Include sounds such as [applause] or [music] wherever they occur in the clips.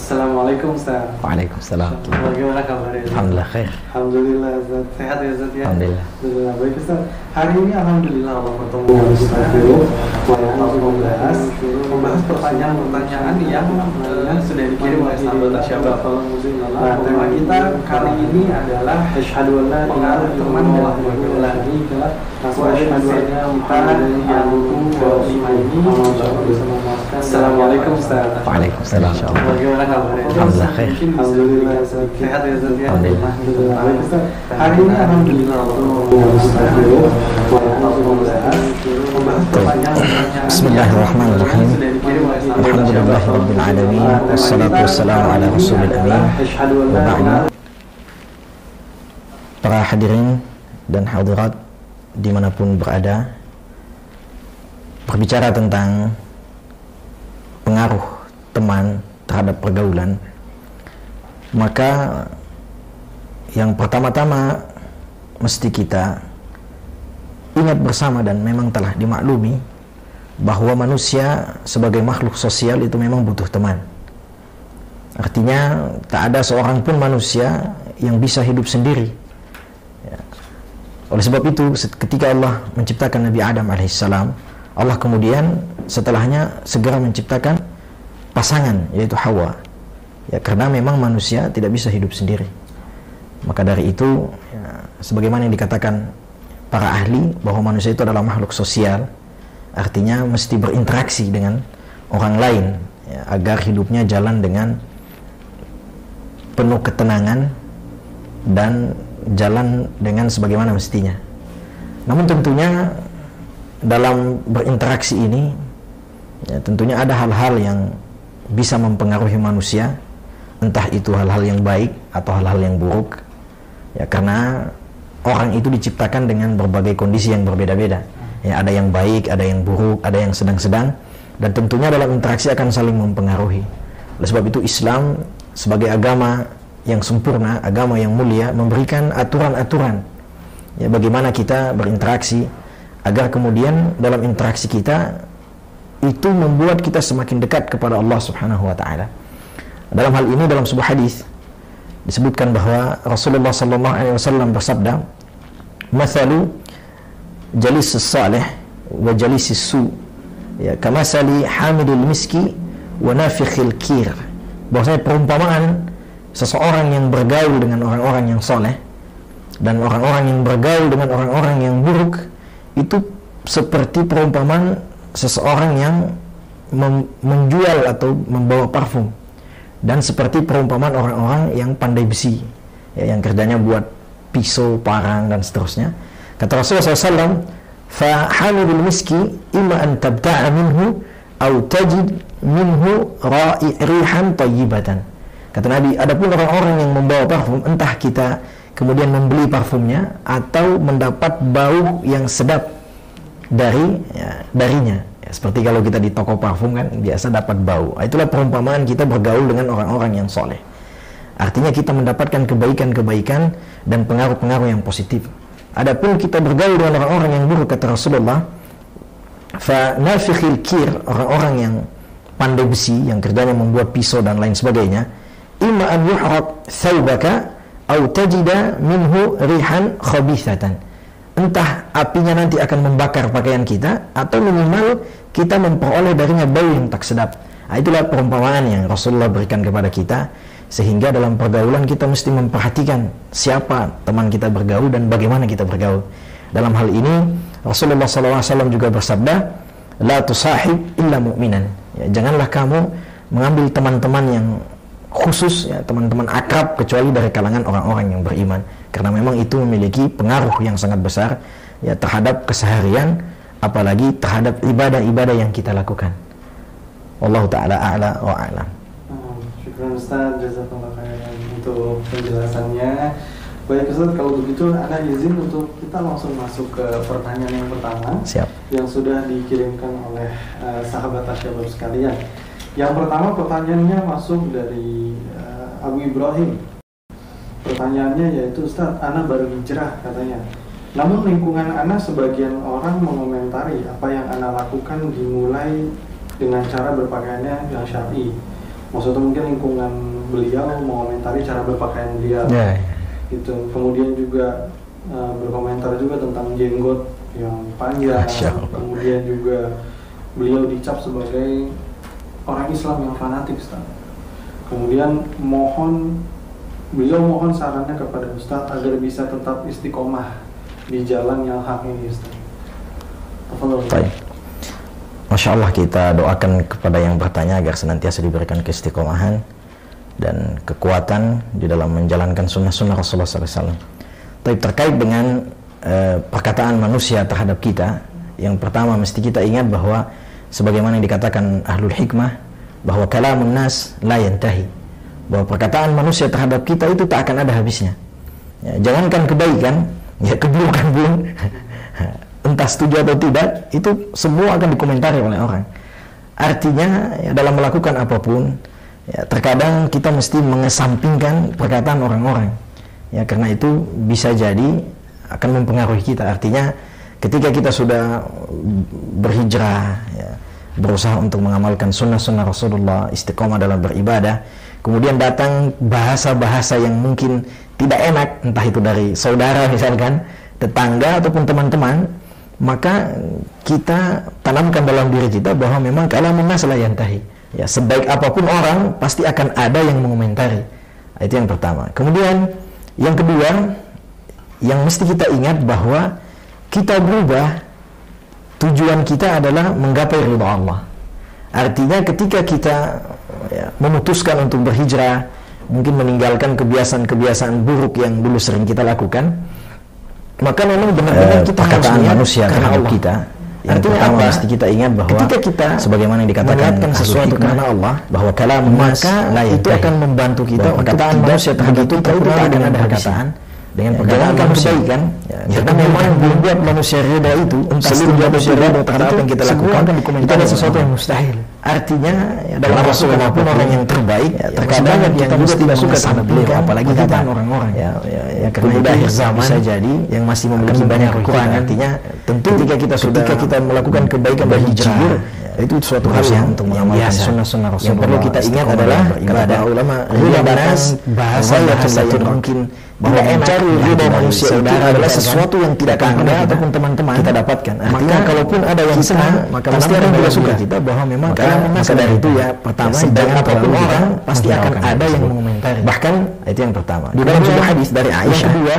Assalamualaikum Ustaz. Waalaikumsalam. Bagaimana kabarnya? Alhamdulillah khair. Alhamdulillah Ustaz. Sehat ya Ustaz ya? Alhamdulillah. Alhamdulillah. Baik Ustaz. Hari ini Alhamdulillah Allah bertemu dengan Ustaz untuk membahas membahas pertanyaan-pertanyaan yang sudah dikirim oleh sahabat Asyabah. Nah, tema kita kali ini adalah Asyhadu an la ilaha illallah wa asyhadu anna Muhammadan abduhu wa rasuluh. Assalamualaikum Ustaz. Waalaikumsalam. Bagaimana? Alhamdulillah. Alhamdulillah? Alhamdulillah. Alhamdulillah Bismillahirrahmanirrahim. ilaha Para hadirin dan hadirat di mana pun berada berbicara tentang pengaruh teman terhadap pergaulan maka yang pertama-tama mesti kita ingat bersama dan memang telah dimaklumi bahwa manusia sebagai makhluk sosial itu memang butuh teman artinya tak ada seorang pun manusia yang bisa hidup sendiri Ya. oleh sebab itu ketika Allah menciptakan Nabi Adam alaihissalam Allah kemudian setelahnya segera menciptakan pasangan yaitu Hawa. Ya karena memang manusia tidak bisa hidup sendiri. Maka dari itu ya, sebagaimana yang dikatakan para ahli bahwa manusia itu adalah makhluk sosial artinya mesti berinteraksi dengan orang lain ya, agar hidupnya jalan dengan penuh ketenangan dan jalan dengan sebagaimana mestinya. Namun tentunya dalam berinteraksi ini ya, tentunya ada hal-hal yang bisa mempengaruhi manusia entah itu hal-hal yang baik atau hal-hal yang buruk. Ya karena orang itu diciptakan dengan berbagai kondisi yang berbeda-beda. Ya ada yang baik ada yang buruk ada yang sedang-sedang dan tentunya dalam interaksi akan saling mempengaruhi. Oleh sebab itu Islam sebagai agama yang sempurna agama yang mulia memberikan aturan-aturan ya bagaimana kita berinteraksi agar kemudian dalam interaksi kita itu membuat kita semakin dekat kepada Allah Subhanahu wa taala. Dalam hal ini dalam sebuah hadis disebutkan bahwa Rasulullah sallallahu alaihi wasallam bersabda, "Mathalu jalis salih wa jalis su ya kamasali hamidul miski wa nafikhil kir." Bahwasanya perumpamaan seseorang yang bergaul dengan orang-orang yang soleh dan orang-orang yang bergaul dengan orang-orang yang buruk itu seperti perumpamaan seseorang yang menjual atau membawa parfum. Dan seperti perumpamaan orang-orang yang pandai besi ya, yang kerjanya buat pisau, parang dan seterusnya. Kata Rasulullah SAW fahamidul miski imma an tabta'a minhu au tajid minhu ra'i rihan tayyibatan. Kata Nabi adapun orang-orang yang membawa parfum entah kita kemudian membeli parfumnya atau mendapat bau yang sedap dari ya, darinya. Ya, seperti kalau kita di toko parfum kan biasa dapat bau. Nah, itulah perumpamaan kita bergaul dengan orang-orang yang soleh. Artinya kita mendapatkan kebaikan-kebaikan dan pengaruh-pengaruh yang positif. Adapun kita bergaul dengan orang-orang yang buruk kata Rasulullah fa nafikhil kir orang-orang yang pandai besi yang kerjanya membuat pisau dan lain sebagainya imma an yuhraq thawbaka au tajida minhu rihan khabithatan entah apinya nanti akan membakar pakaian kita atau minimal kita memperoleh darinya bau yang tak sedap. Nah, itulah perumpamaan yang Rasulullah berikan kepada kita sehingga dalam pergaulan kita mesti memperhatikan siapa teman kita bergaul dan bagaimana kita bergaul. Dalam hal ini Rasulullah SAW juga bersabda la tusahib illa mu'minan. Ya, janganlah kamu mengambil teman-teman yang khusus ya teman-teman akrab kecuali dari kalangan orang-orang yang beriman karena memang itu memiliki pengaruh yang sangat besar ya terhadap keseharian apalagi terhadap ibadah-ibadah yang kita lakukan. Allah taala a'la wa a'lam. Hmm, Ustaz, khairan untuk penjelasannya. Baik Ustaz, kalau begitu ada izin untuk kita langsung masuk ke pertanyaan yang pertama Siap. yang sudah dikirimkan oleh uh, sahabat Asyabab sekalian. Yang pertama pertanyaannya masuk dari uh, Abu Ibrahim. Pertanyaannya yaitu Ustaz, Ana baru hijrah katanya. Namun lingkungan Ana sebagian orang mengomentari apa yang Ana lakukan dimulai dengan cara berpakaiannya yang syar'i. Maksudnya mungkin lingkungan beliau mengomentari cara berpakaian beliau. Ya, ya. Gitu. Kemudian juga uh, berkomentar juga tentang jenggot yang panjang. Kemudian juga beliau dicap sebagai orang Islam yang fanatik, Ustaz. Kemudian mohon beliau mohon sarannya kepada Ustaz agar bisa tetap istiqomah di jalan yang hak ini, Ustaz. Baik. Masya Allah kita doakan kepada yang bertanya agar senantiasa diberikan keistiqomahan dan kekuatan di dalam menjalankan sunnah-sunnah Rasulullah SAW. Tapi terkait dengan eh, perkataan manusia terhadap kita, yang pertama mesti kita ingat bahwa sebagaimana yang dikatakan ahlul hikmah bahwa kalamun nas la yantahi. Bahwa perkataan manusia terhadap kita itu tak akan ada habisnya. Ya, jangankan kebaikan, ya keburukan pun [laughs] entah setuju atau tidak, itu semua akan dikomentari oleh orang. Artinya ya, dalam melakukan apa pun, ya, terkadang kita mesti mengesampingkan perkataan orang-orang. Ya, karena itu bisa jadi akan mempengaruhi kita. Artinya ketika kita sudah berhijrah, ya, berusaha untuk mengamalkan sunnah-sunnah Rasulullah, istiqomah dalam beribadah, kemudian datang bahasa-bahasa yang mungkin tidak enak, entah itu dari saudara misalkan, tetangga ataupun teman-teman, maka kita tanamkan dalam diri kita bahwa memang kalau masalah yang tahi. Ya sebaik apa pun orang pasti akan ada yang mengomentari. Nah, itu yang pertama. Kemudian yang kedua yang mesti kita ingat bahwa kita berubah tujuan kita adalah menggapai ridha Allah. Artinya ketika kita ya, memutuskan untuk berhijrah mungkin meninggalkan kebiasaan-kebiasaan buruk yang dulu sering kita lakukan maka memang benar-benar Eh, kita harus niat manusia karena Allah. kita yang Artinya pertama apa? mesti kita ingat bahwa Ketika kita sebagaimana yang dikatakan sesuatu hikmah, karena Allah, bahwa kalam maka itu akan membantu kita untuk perkataan tidak manusia terhadap kita itu akan dengan ada perkataan. Dengan Ya, perkataan jangankan manusia. kebaikan, ya, ya, karena memang yang membuat manusia ridha itu entah seluruh manusia ridha terhadap itu apa yang kita lakukan. akan itu adalah sesuatu yang mustahil. Artinya ya, dalam dalam Rasul apa pun maupun orang yang terbaik ya, ya, terkadang yang kita juga tidak suka sama beliau apalagi kita perkataan orang-orang. ya, ya, ya karena itu akhir zaman bisa jadi yang masih memiliki banyak kekurangan. artinya Tentu ketika kita sudah ketika kita melakukan kebaikan dan hijrah, ya, itu suatu hal yang untuk yang mengamalkan biasa. sunnah-sunnah yang Rasulullah, perlu kita ingat adalah kata ulama bahas bahasa yang yang mungkin bahwa tidak mencari ya, dari manusia itu adalah misalkan, sesuatu yang tidak akan pernah ataupun teman-teman kita dapatkan. maka Artinya, kalaupun ada yang kita, senang maka pasti ada yang tidak suka kita bahwa memang maka, maka dari itu ya pertama sedang jangan apa pun orang pasti akan ada yang mengomentari. bahkan itu yang pertama. Di dalam sebuah hadis dari yang Aisyah, kedua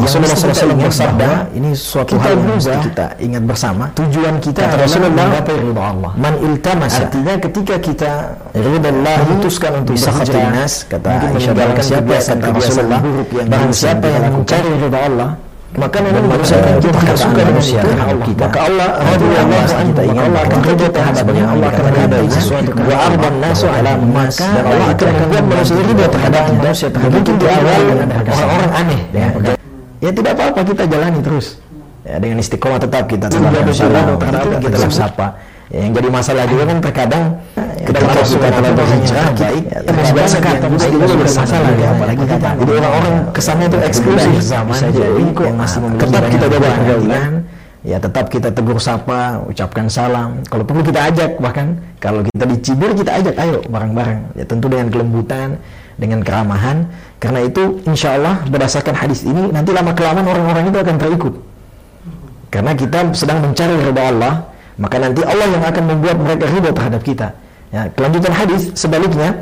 Rasulullah SAW bersabda, ini suatu kita hal yang mesti berubah, kita ingat bersama tujuan kita Kata adalah Rasulullah, menggapai ridha Allah. man iltamasa Artinya ketika kita ridallah memutuskan untuk berhijrah, kata Aisyah barang siapa kata Rasulullah barang siapa yang kita mencari ridha Allah maka dan memang manusia manusia akan kita kita dengan manusia terhadap Allah. kita. maka Allah radhiyallahu Allah anhu kita maka Allah akan kita terhadapnya sebagaimana Allah akan bahwa sesuatu wa arban Allah. nasu ala mas Maka dan Allah akan membuat manusia ridho terhadap manusia terhadap di awal orang-orang aneh Ya, ya, ya tidak apa-apa kita jalani terus. Ya dengan istiqomah tetap kita tetap terhadap kita tetap sapa. Ya, yang jadi masalah juga kan terkadang Ketika ketika kita telah telah berhijrah berhijrah, baik ya, terus terkadang banyak kita juga bermasalah ya ya, apalagi kita. Jadi orang-orang kesannya itu eksklusif. zaman jadi kok tetap kita jaga pergaulan ya? Tetap kita tegur sapa ucapkan salam. Kalau perlu kita ajak bahkan. Kalau kita dicibir kita ajak ayo bareng-bareng. Ya tentu dengan kelembutan dengan keramahan karena itu insya Allah berdasarkan hadis ini nanti lama kelamaan orang-orang itu akan terikut. Karena kita sedang mencari ridha Allah maka nanti Allah yang akan membuat mereka ridha terhadap kita. Ya kelanjutan hadis sebaliknya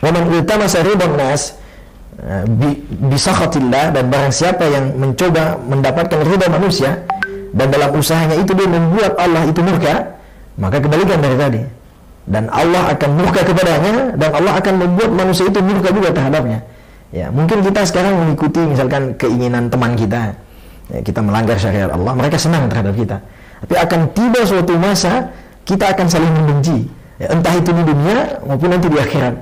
waman iltamasa ridha nas eh, bi- bisakhatillah dan barang siapa yang mencoba mendapatkan ridha manusia dan dalam usahanya itu dia membuat Allah itu murka maka kebalikan dari tadi. Dan Allah akan murka kepadanya dan Allah akan membuat manusia itu murka juga terhadapnya ya mungkin kita sekarang mengikuti misalkan keinginan teman kita. Ya, kita melanggar syariat Allah mereka senang terhadap kita. Tapi akan tiba suatu masa kita akan saling membenci. Ya, entah itu di dunia maupun nanti di akhirat.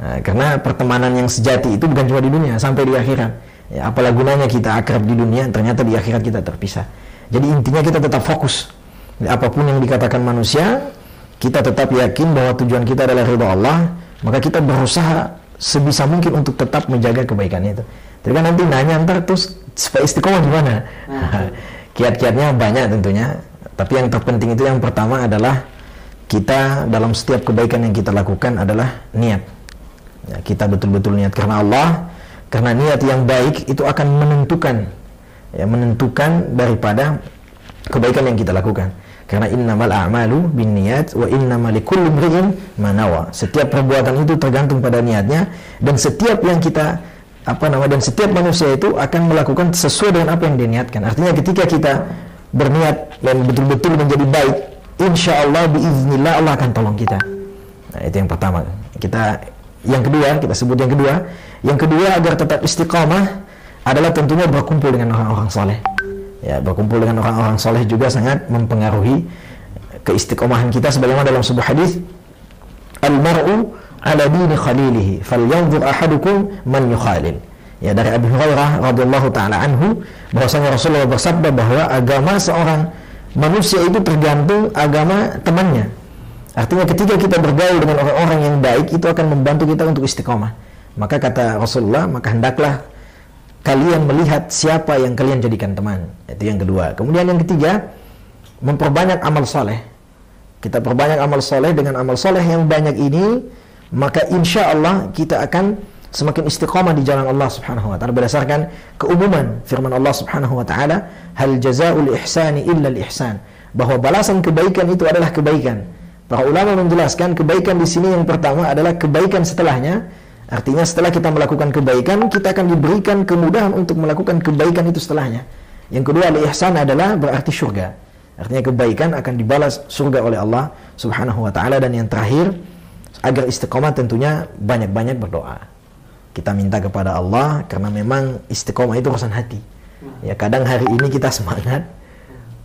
Nah, karena pertemanan yang sejati itu bukan cuma di dunia sampai di akhirat. Ya, apalah gunanya kita akrab di dunia, ternyata di akhirat kita terpisah. Jadi intinya kita tetap fokus. Apa pun yang dikatakan manusia, kita tetap yakin bahwa tujuan kita adalah ridha Allah, maka kita berusaha sebisa mungkin untuk tetap menjaga kebaikan itu. Tapi kan nanti nanya ntar terus supaya istiqomah gimana? Hmm. [laughs] Kiat-kiatnya banyak tentunya, tapi yang terpenting itu yang pertama adalah kita dalam setiap kebaikan yang kita lakukan adalah niat. Ya, kita betul-betul niat karena Allah, karena niat yang baik itu akan menentukan ya menentukan daripada kebaikan yang kita lakukan. Karena innamal a'malu binniyat wa innamal likulli manawa. Setiap perbuatan itu tergantung pada niatnya dan setiap yang kita apa nama dan setiap manusia itu akan melakukan sesuai dengan apa yang diniatkan. Artinya ketika kita berniat dan betul-betul menjadi baik, insya Allah biiznillah Allah akan tolong kita. Nah, itu yang pertama. Kita yang kedua, kita sebut yang kedua. Yang kedua agar tetap istiqamah adalah tentunya berkumpul dengan orang-orang soleh. Ya, berkumpul dengan orang-orang soleh juga sangat mempengaruhi keistiqomahan kita sebagaimana dalam sebuah hadis al-mar'u ala dini khalilihi falyanzur ahadukum man yukhalil. Ya dari Abu Hurairah radhiyallahu taala anhu bahwasanya Rasulullah bersabda bahwa agama seorang manusia itu tergantung agama temannya. Artinya ketika kita bergaul dengan orang-orang yang baik itu akan membantu kita untuk istiqomah. Maka kata Rasulullah maka hendaklah kalian melihat siapa yang kalian jadikan teman. Itu yang kedua. Kemudian yang ketiga, memperbanyak amal soleh. Kita perbanyak amal soleh dengan amal soleh yang banyak ini, maka insya Allah kita akan semakin istiqamah di jalan Allah Subhanahu wa taala berdasarkan keumuman firman Allah Subhanahu wa taala hal jazaul ihsani illa al ihsan bahwa balasan kebaikan itu adalah kebaikan. Para ulama menjelaskan kebaikan di sini yang pertama adalah kebaikan setelahnya Artinya setelah kita melakukan kebaikan, kita akan diberikan kemudahan untuk melakukan kebaikan itu setelahnya. Yang kedua, al-ihsan adalah berarti surga. Artinya kebaikan akan dibalas surga oleh Allah Subhanahu wa taala dan yang terakhir agar istiqomah tentunya banyak-banyak berdoa. Kita minta kepada Allah karena memang istiqomah itu urusan hati. Ya kadang hari ini kita semangat,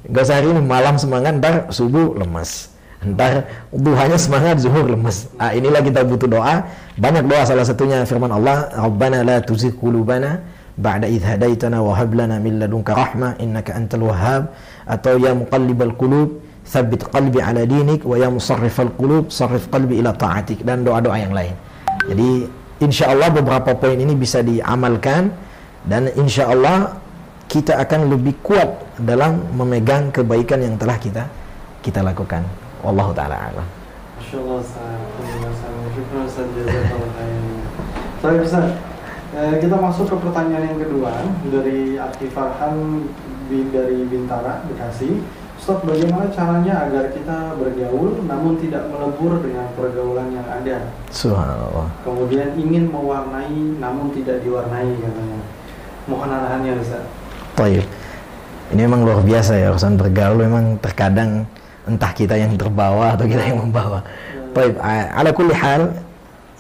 enggak usah hari ini malam semangat, ntar subuh lemas Ntar duhanya semangat, zuhur lemes. Ah, inilah kita butuh doa. Banyak doa salah satunya firman Allah, Rabbana la tuzigh qulubana ba'da idh hadaitana wa hab lana min ladunka rahmah innaka antal wahhab atau ya muqallibal qulub tsabbit qalbi ala dinik wa ya musarrifal qulub sarrif qalbi ila ta'atik dan doa-doa yang lain. Jadi insya Allah beberapa poin ini bisa diamalkan dan insya Allah kita akan lebih kuat dalam memegang kebaikan yang telah kita kita lakukan. Wallahu taala alam. Masyaallah Ustaz. Saya bisa eh, kita masuk ke pertanyaan yang kedua dari Aki Farhan dari Bintara, Bekasi. Ustaz, bagaimana caranya agar kita bergaul namun tidak melebur dengan pergaulan yang ada? Subhanallah. Kemudian ingin mewarnai namun tidak diwarnai katanya. Mohon arahannya Ustaz. Baik. Ini memang luar biasa ya urusan bergaul memang terkadang entah kita yang terbawa atau kita yang membawa. Baik, ala kulli hal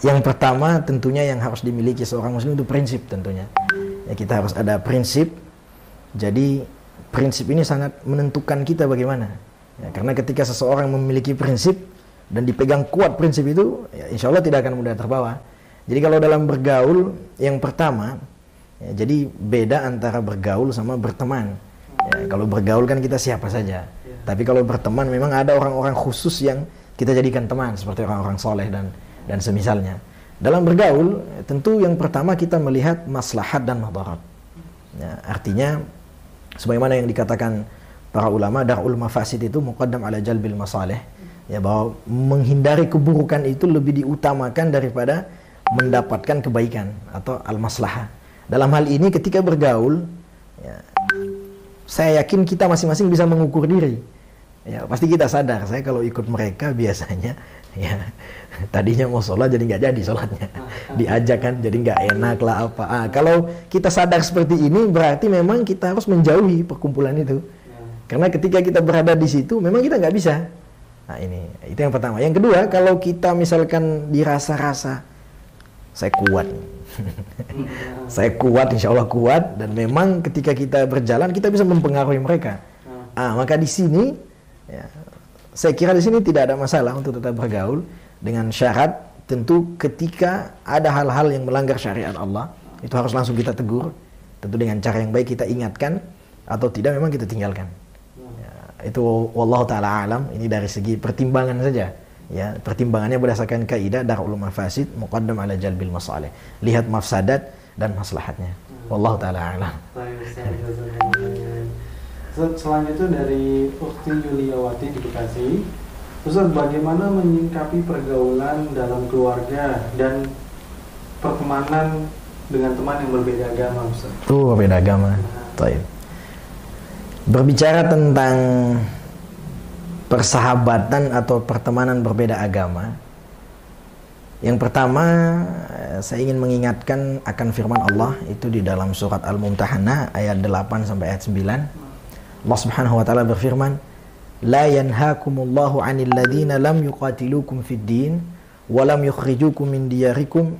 yang pertama tentunya yang harus dimiliki seorang muslim itu prinsip tentunya. Ya kita harus ada prinsip. Jadi prinsip ini sangat menentukan kita bagaimana. Ya, karena ketika seseorang memiliki prinsip dan dipegang kuat prinsip itu, ya insya Allah tidak akan mudah terbawa. Jadi kalau dalam bergaul, yang pertama, ya, jadi beda antara bergaul sama berteman. Ya, kalau bergaul kan kita siapa saja. Tapi kalau berteman memang ada orang-orang khusus yang kita jadikan teman seperti orang-orang soleh dan dan semisalnya. Dalam bergaul tentu yang pertama kita melihat maslahat dan madarat. Ya, artinya sebagaimana yang dikatakan para ulama darul mafasid itu muqaddam ala jalbil masalih ya bahwa menghindari keburukan itu lebih diutamakan daripada mendapatkan kebaikan atau al maslahah. Dalam hal ini ketika bergaul ya, saya yakin kita masing-masing bisa mengukur diri ya pasti kita sadar. Saya kalau ikut mereka biasanya ya tadinya mau sholat jadi nggak jadi sholatnya. Diajak kan jadi nggak enak lah apa. Ah, kalau kita sadar seperti ini berarti memang kita harus menjauhi perkumpulan itu. Karena ketika kita berada di situ memang kita nggak bisa. Nah ini itu yang pertama. Yang kedua kalau kita misalkan dirasa-rasa saya kuat. [laughs] Saya kuat insya Allah kuat. Dan memang ketika kita berjalan kita bisa mempengaruhi mereka. Ah maka di sini Ya. Saya kira di sini tidak ada masalah untuk tetap bergaul dengan syarat tentu ketika ada hal-hal yang melanggar syariat Allah itu harus langsung kita tegur. tentu dengan cara yang baik kita ingatkan atau tidak memang kita tinggalkan. Ya, itu wallahu taala alam. Ini dari segi pertimbangan saja. Ya pertimbangannya berdasarkan kaidah darul mafasid muqaddam ala jalbil masalih. Lihat mafsadat dan maslahatnya. Wallahu taala alam selanjutnya dari Ukti Yuliawati di Bekasi Ustaz bagaimana menyingkapi pergaulan dalam keluarga dan pertemanan dengan teman yang berbeda agama Ustaz? Tuh berbeda agama. Nah. Berbicara tentang persahabatan atau pertemanan berbeda agama. Yang pertama, saya ingin mengingatkan akan firman Allah itu di dalam surat Al-Mumtahanah ayat 8 sampai ayat 9. Allah Subhanahu wa taala berfirman, "La yanhaakumullahu 'anil ladzina lam yuqatilukum fid din wa lam yukhrijukum min diyarikum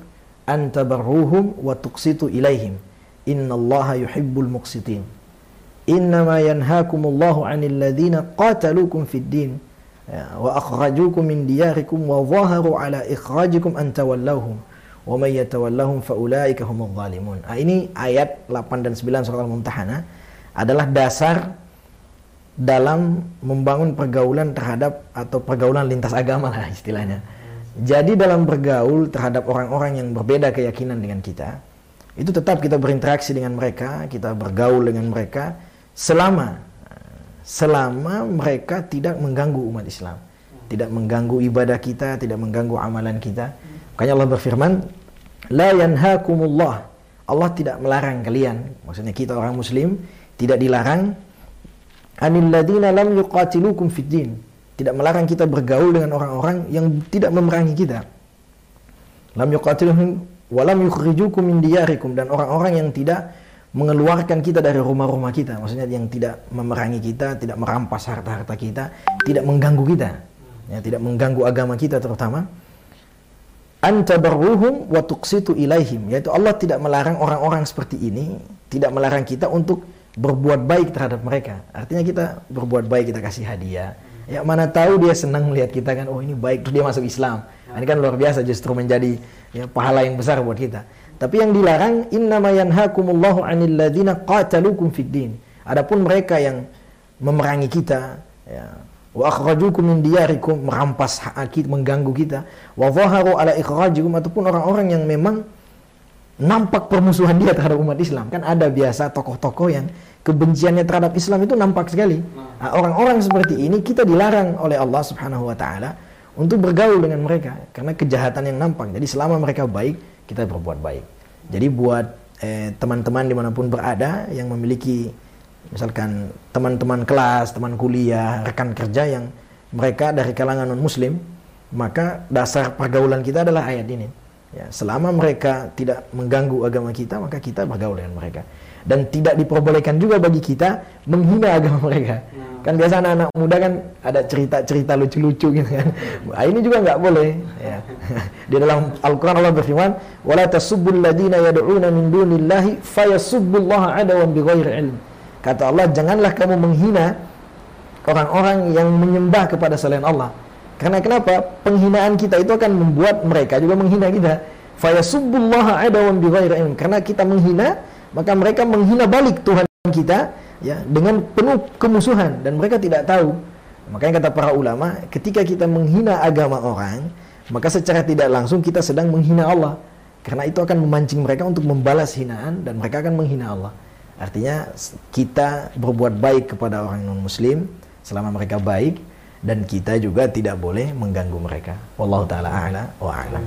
an tabarruhum wa tuqsitu ilaihim. Innallaha yuhibbul muqsitin." innama yanhaakumullahu 'anil ladzina qataluukum fid din wa akhrajukum min diyarikum wa zaharu ala ikhrajikum an tawallahum wa may yatawallahum fa ulaika humudz zalimun. Ah, ini ayat 8 dan 9 surah Al-Mumtahanah adalah dasar dalam membangun pergaulan terhadap atau pergaulan lintas agama lah istilahnya. Jadi dalam bergaul terhadap orang-orang yang berbeda keyakinan dengan kita, itu tetap kita berinteraksi dengan mereka, kita bergaul dengan mereka, selama selama mereka tidak mengganggu umat Islam, tidak mengganggu ibadah kita, tidak mengganggu amalan kita. Makanya Allah berfirman, la yanhakumullah. Allah tidak melarang kalian, maksudnya kita orang muslim tidak dilarang anil ladina lam yuqatilukum fid din. Tidak melarang kita bergaul dengan orang-orang yang tidak memerangi kita. Lam yuqatiluhum wa lam yukhrijukum min diyarikum dan orang-orang yang tidak mengeluarkan kita dari rumah-rumah kita, maksudnya yang tidak memerangi kita, tidak merampas harta-harta kita, tidak mengganggu kita, ya, tidak mengganggu agama kita terutama. Antabarruhum wa tuqsitu ilaihim, yaitu Allah tidak melarang orang-orang seperti ini, tidak melarang kita untuk berbuat baik terhadap mereka. Artinya kita berbuat baik, kita kasih hadiah. Ya mana tahu dia senang melihat kita kan, oh ini baik, terus dia masuk Islam. Ini kan luar biasa justru menjadi ya, pahala yang besar buat kita. Tapi yang dilarang innama yanhakumullahu 'anil ladzina qatalukum fid din. Adapun mereka yang memerangi kita ya wa akhrajukum min diyarikum merampas hak kita, mengganggu kita, wa zaharu ala ikhrajikum ataupun orang-orang yang memang nampak permusuhan dia terhadap umat Islam. Kan ada biasa tokoh-tokoh yang kebenciannya terhadap Islam itu nampak sekali. Nah, orang-orang seperti ini kita dilarang oleh Allah Subhanahu wa taala untuk bergaul dengan mereka karena kejahatan yang nampak. Jadi selama mereka baik, kita berbuat baik. Jadi buat eh, teman-teman di mana pun berada yang memiliki misalkan teman-teman kelas, teman kuliah, rekan kerja yang mereka dari kalangan non muslim, maka dasar pergaulan kita adalah ayat ini. Ya, selama mereka tidak mengganggu agama kita, maka kita bergaul dengan mereka. Dan tidak diperbolehkan juga bagi kita menghina agama mereka. Kan biasa anak-anak muda kan ada cerita-cerita lucu-lucu gitu kan. Nah, ini juga nggak boleh. Ya. [laughs] Di dalam Al-Quran Allah berfirman, "Wala tasubbul ladina yad'una min dunillahi fayasubbullaha adawan bighairi ilm." Kata Allah, janganlah kamu menghina orang-orang yang menyembah kepada selain Allah. Karena kenapa? Penghinaan kita itu akan membuat mereka juga menghina kita. Fayasubbullaha adawan bighairi. Karena kita menghina, maka mereka menghina balik Tuhan kita ya dengan penuh kemusuhan dan mereka tidak tahu. Makanya kata para ulama, ketika kita menghina agama orang, maka secara tidak langsung kita sedang menghina Allah. Karena itu akan memancing mereka untuk membalas hinaan dan mereka akan menghina Allah. Artinya kita berbuat baik kepada orang non muslim selama mereka baik dan kita juga tidak boleh mengganggu mereka. Wallahu taala a'la wa a'lam.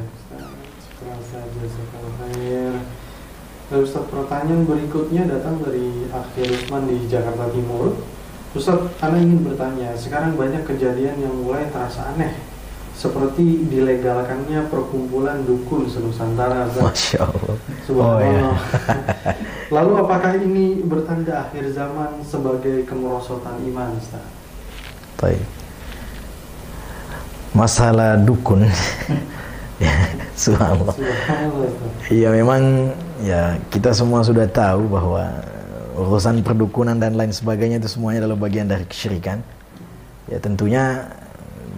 Dan Ustaz pertanyaan berikutnya datang dari Akhir Usman di Jakarta Timur. Ustaz, karena ingin bertanya, sekarang banyak kejadian yang mulai terasa aneh seperti dilegalkannya perkumpulan dukun senusantara. Masya Allah. Oh, ya. [laughs] Lalu apakah ini bertanda akhir zaman sebagai kemerosotan iman, Ustaz? Baik. Masalah dukun. ya, [laughs] subhanallah. Iya memang ya kita semua sudah tahu bahwa urusan perdukunan dan lain sebagainya itu semuanya adalah bagian dari kesyirikan. Ya tentunya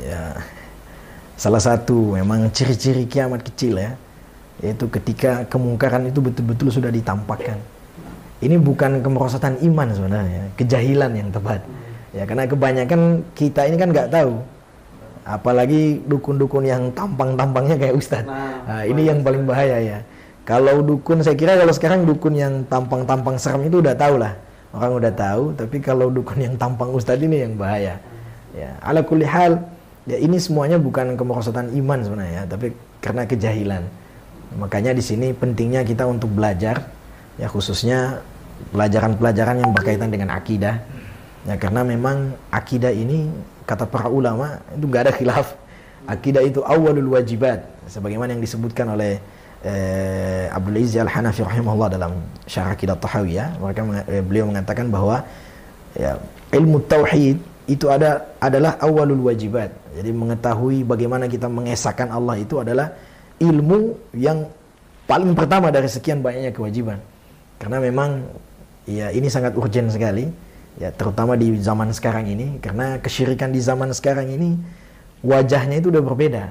ya salah satu memang ciri-ciri kiamat kecil ya yaitu ketika kemungkaran itu betul-betul sudah ditampakkan. ini bukan kemerosotan iman sebenarnya, kejahilan yang tepat. Ya karena kebanyakan kita ini kan nggak tahu. Apalagi dukun-dukun yang tampang-tampangnya kayak Ustadz. Nah, nah, ini yang paling bahaya ya. Kalau dukun saya kira kalau sekarang dukun yang tampang-tampang serem itu udah tahu lah. Orang udah tahu, tapi kalau dukun yang tampang Ustadz ini yang bahaya. Ya, ala kulli hal, ya ini semuanya bukan kemerosotan iman sebenarnya, tapi karena kejahilan. Makanya di sini pentingnya kita untuk belajar ya khususnya pelajaran-pelajaran yang berkaitan dengan akidah ya karena memang akidah ini kata para ulama itu nggak ada khilaf. Akidah itu awalul wajibat. Sebagaimana yang disebutkan oleh eh, Abdul Aziz Al Hanafi rahimahullah dalam syarah akidah tahawiyah mereka eh, beliau mengatakan bahwa ya ilmu tauhid itu ada adalah awalul wajibat. Jadi mengetahui bagaimana kita mengesahkan Allah itu adalah ilmu yang paling pertama dari sekian banyaknya kewajiban. Karena memang ya ini sangat urgent sekali ya terutama di zaman sekarang ini karena kesyirikan di zaman sekarang ini wajahnya itu udah berbeda.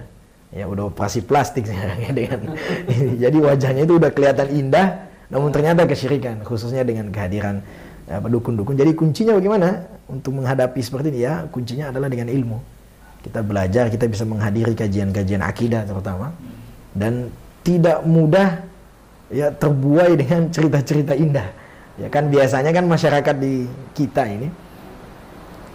Ya udah operasi plastik sekarang ya dengan [laughs] jadi wajahnya itu udah kelihatan indah namun ternyata kesyirikan khususnya dengan kehadiran apa dukun-dukun jadi kuncinya bagaimana? Untuk menghadapi seperti ini ya kuncinya adalah dengan ilmu. Kita belajar kita bisa menghadiri kajian-kajian akidah terutama. Dan tidak mudah ya terbuai dengan cerita-cerita indah. Ya kan biasanya kan masyarakat di kita ini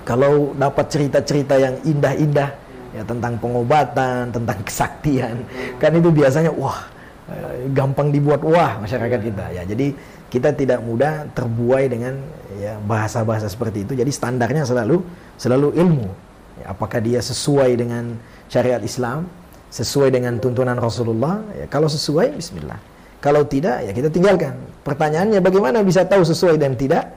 kalau dapat cerita-cerita yang indah-indah ya tentang pengobatan, tentang kesaktian, kan itu biasanya wah eh, gampang dibuat wah masyarakat kita ya. Jadi kita tidak mudah terbuai dengan ya bahasa-bahasa seperti itu. Jadi standarnya selalu selalu ilmu. Ya, apakah dia sesuai dengan syariat Islam, sesuai dengan tuntunan Rasulullah? Ya, kalau sesuai, Bismillah. Kalau tidak, ya kita tinggalkan. Pertanyaannya bagaimana bisa tahu sesuai dan tidak?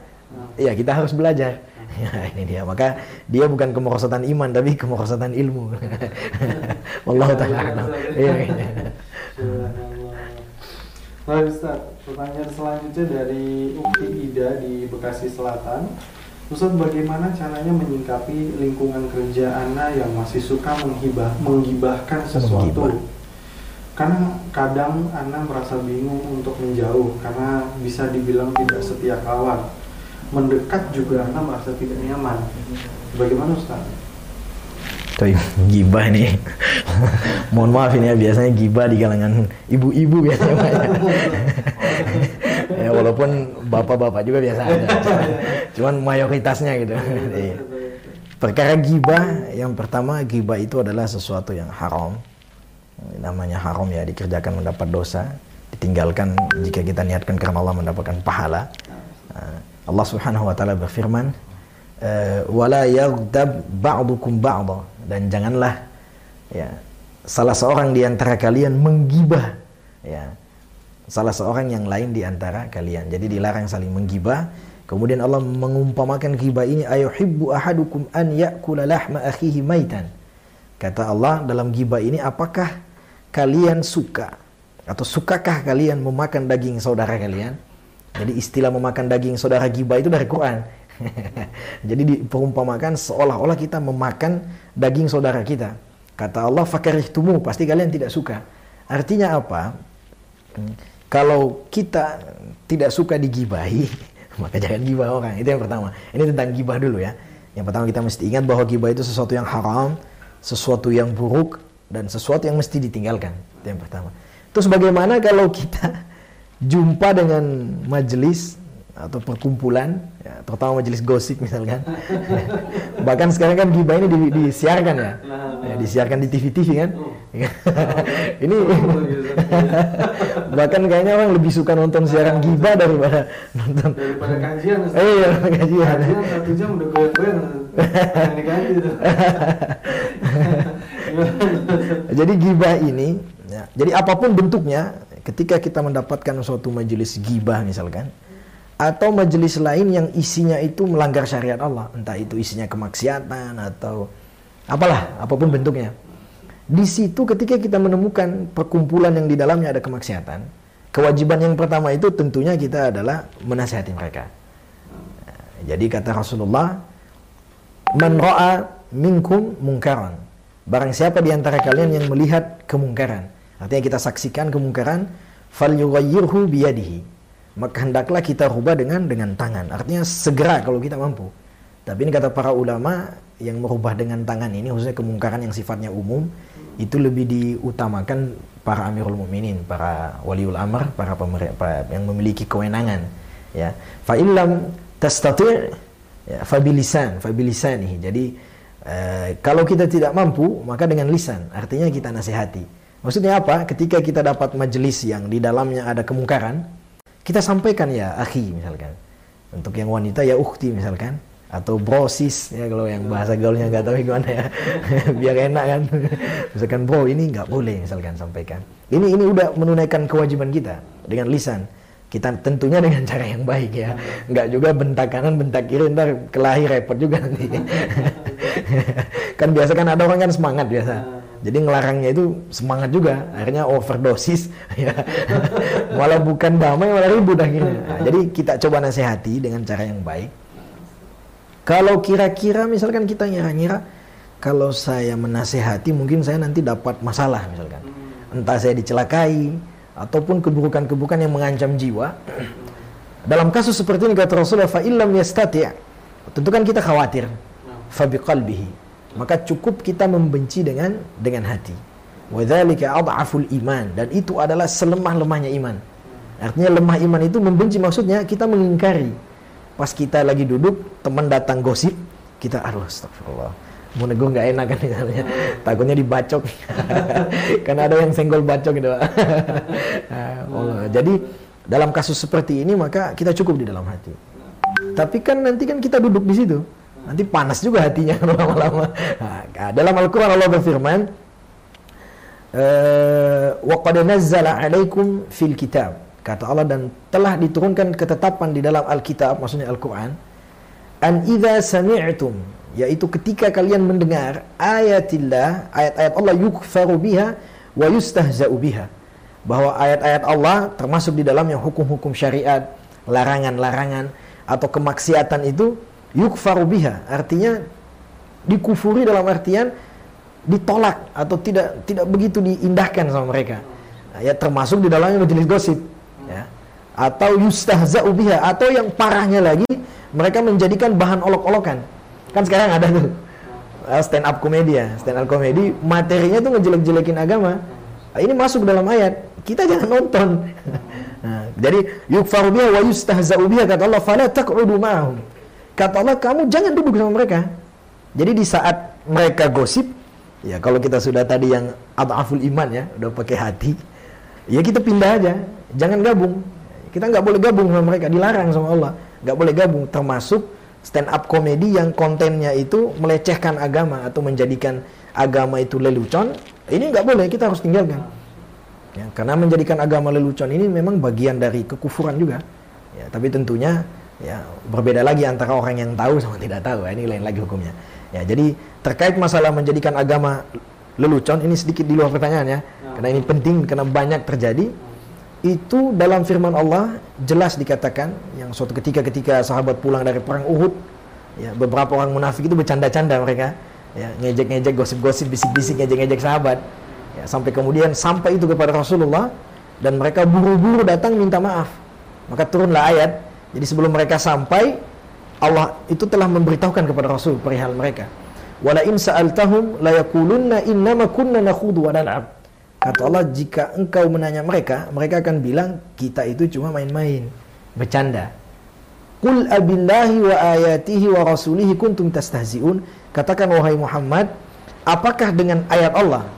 Ya kita harus belajar. Ya, ini dia. Maka dia bukan kemerosotan iman, tapi kemerosotan ilmu. [laughs] Allah taala. Iya. Nah, Ustaz, pertanyaan selanjutnya dari Ukti Ida di Bekasi Selatan. Ustaz, bagaimana caranya menyingkapi lingkungan kerja Ana yang masih suka menghibah, menggibahkan sesuatu? Menghibah karena kadang Anda merasa bingung untuk menjauh karena bisa dibilang tidak setia kawan. Mendekat juga Anda merasa tidak nyaman. Bagaimana Ustaz? Tuh, gibah nih [laughs] mohon maaf ini ya biasanya gibah di kalangan ibu-ibu biasanya [laughs] ya. Walaupun bapak-bapak juga biasa ada [laughs] cuman mayoritasnya gitu. Iya. perkara gibah yang pertama gibah itu adalah sesuatu yang haram namanya haram ya dikerjakan mendapat dosa ditinggalkan jika kita niatkan karena Allah mendapatkan pahala. Uh, Allah Subhanahu wa taala berfirman uh, wala yaghdab ba'dukum ba'dha. Dan janganlah ya salah seorang di antara kalian menggibah ya salah seorang yang lain di antara kalian. Jadi dilarang saling menggibah. Kemudian Allah mengumpamakan gibah ini ayuhibbu ahadukum an ya'kula lahma akhihi maitan. Kata Allah dalam gibah ini apakah kalian suka atau sukakah kalian memakan daging saudara kalian? Jadi istilah memakan daging saudara giba itu dari Quran. [laughs] Jadi diperumpamakan seolah-olah kita memakan daging saudara kita. Kata Allah tumu pasti kalian tidak suka. Artinya apa? Hmm, kalau kita tidak suka digibahi, [laughs] maka jangan gibah orang. Itu yang pertama. Ini tentang gibah dulu ya. Yang pertama kita mesti ingat bahwa gibah itu sesuatu yang haram, sesuatu yang buruk, dan sesuatu yang mesti ditinggalkan. Itu yang pertama. Terus bagaimana kalau kita [laughs] jumpa dengan majelis atau perkumpulan, ya, terutama majelis gosip misalkan. [laughs] Bahkan sekarang kan gibah ini di, disiarkan ya. ya, disiarkan di TV-TV kan. [laughs] ini bahkan kayaknya orang lebih suka nonton siaran gibah daripada nonton daripada kajian. Eh, iya, kajian. Kajian satu jam udah goyang-goyang. Jadi gibah ini, ya, jadi apa pun bentuknya, ketika kita mendapatkan suatu majelis gibah misalkan, atau majelis lain yang isinya itu melanggar syariat Allah, entah itu isinya kemaksiatan atau apalah, apa pun bentuknya. Di situ ketika kita menemukan perkumpulan yang di dalamnya ada kemaksiatan, kewajiban yang pertama itu tentunya kita adalah menasihati mereka. Jadi kata Rasulullah, "Man ra'a minkum mungkaran." Barang siapa di antara kalian yang melihat kemungkaran, artinya kita saksikan kemungkaran, fal yughayyirhu biyadihi. maka hendaklah kita rubah dengan dengan tangan. Artinya segera kalau kita mampu. Tapi ini kata para ulama yang merubah dengan tangan ini khususnya kemungkaran yang sifatnya umum itu lebih diutamakan para amirul mukminin, para waliul amr, para pemerintah yang memiliki kewenangan ya. Fa illam tastati' ya fabilisan, fabilisani. Jadi eh, kalau kita tidak mampu maka dengan lisan, artinya kita nasihati. Maksudnya apa? Ketika kita dapat majelis yang di dalamnya ada kemungkaran, kita sampaikan ya akhi misalkan. Untuk yang wanita ya ukhti misalkan. Atau brosis ya kalau yang bahasa gaulnya nggak tahu gimana ya. [laughs] Biar enak kan. [laughs] Misalkan bro ini nggak boleh misalkan sampaikan. Ini ini udah menunaikan kewajiban kita dengan lisan. Kita tentunya dengan cara yang baik ya. Nggak juga bentak kanan bentak kiri ntar kelahi repot juga nanti [laughs] [laughs] kan biasa kan ada orang kan semangat biasa. Jadi ngelarangnya itu semangat juga. Akhirnya overdosis [laughs] ya. Malah bukan damai malah ribut akhirnya. Nah, jadi kita coba nasihati dengan cara yang baik. Kalau kira-kira misalkan kita ngira-ngira kalau saya menasehati mungkin saya nanti dapat masalah misalkan. Entah saya dicelakai ataupun keburukan-keburukan yang mengancam jiwa. Dalam kasus seperti ini kata Rasulullah fa illam yastati' tentu kan kita khawatir fa biqalbihi. Maka cukup kita membenci dengan dengan hati. Wa dzalika adhaful iman. Dan itu adalah selemah-lemahnya iman. Artinya lemah iman itu membenci maksudnya kita mengingkari. Pas kita lagi duduk teman datang gosip kita aduh astagfirullah. Mau nego nggak enak kan misalnya [laughs] takutnya dibacok. [laughs] Karena ada yang senggol bacok gitu nah, [laughs] oh, jadi dalam kasus seperti ini maka kita cukup di dalam hati. Tapi kan nanti kan kita duduk di situ nanti panas juga hatinya [laughs] lama-lama. Nah, dalam Al-Quran Allah berfirman qad nazzala alaikum fil kitab. Kata Allah dan telah diturunkan ketetapan di dalam Alkitab maksudnya Al-Qur'an. An idza sami'tum yaitu ketika kalian mendengar ayatillah ayat-ayat Allah yukfaru biha wa yustahza'u biha. Bahwa ayat-ayat Allah termasuk di dalamnya hukum-hukum syariat larangan-larangan atau kemaksiatan itu yukfaru biha artinya dikufuri dalam artian ditolak atau tidak tidak begitu diindahkan sama mereka ya termasuk di dalamnya majelis gosip atau yustahza'u biha atau yang parahnya lagi mereka menjadikan bahan olok-olokan. Kan sekarang ada tuh uh, stand up komedi ya, stand up komedi materinya tuh ngejelek-jelekin agama. Nah, ini masuk dalam ayat. Kita jangan nonton. [laughs] nah, jadi yukfaru biha wa yustahza'u biha kata Allah fala taq'udu ma'ahum. Kata Allah kamu jangan duduk sama mereka. Jadi di saat mereka gosip ya kalau kita sudah tadi yang adaful iman ya, udah pakai hati, ya kita pindah aja, jangan gabung kita nggak boleh gabung sama mereka, dilarang sama Allah. Nggak boleh gabung, termasuk stand up komedi yang kontennya itu melecehkan agama atau menjadikan agama itu lelucon. Ini nggak boleh, kita harus tinggalkan. Ya, karena menjadikan agama lelucon ini memang bagian dari kekufuran juga. Ya, tapi tentunya ya berbeda lagi antara orang yang tahu sama tidak tahu. Ya, ini lain lagi hukumnya. Ya, jadi terkait masalah menjadikan agama lelucon ini sedikit di luar pertanyaan ya. Karena ini penting karena banyak terjadi itu dalam firman Allah jelas dikatakan yang suatu ketika ketika sahabat pulang dari perang Uhud ya beberapa orang munafik itu bercanda-canda mereka ya ngejek-ngejek gosip-gosip bisik-bisik ngejek-ngejek sahabat ya sampai kemudian sampai itu kepada Rasulullah dan mereka buru-buru datang minta maaf maka turunlah ayat jadi sebelum mereka sampai Allah itu telah memberitahukan kepada Rasul perihal mereka wala in sa'altahum la yaqulunna innama kunna nakhudu wa nal'ab Kata Allah, jika engkau menanya mereka, mereka akan bilang, kita itu cuma main-main, bercanda. Qul abillahi wa ayatihi wa rasulihi kuntum tastahzi'un. Katakan, wahai Muhammad, apakah dengan ayat Allah?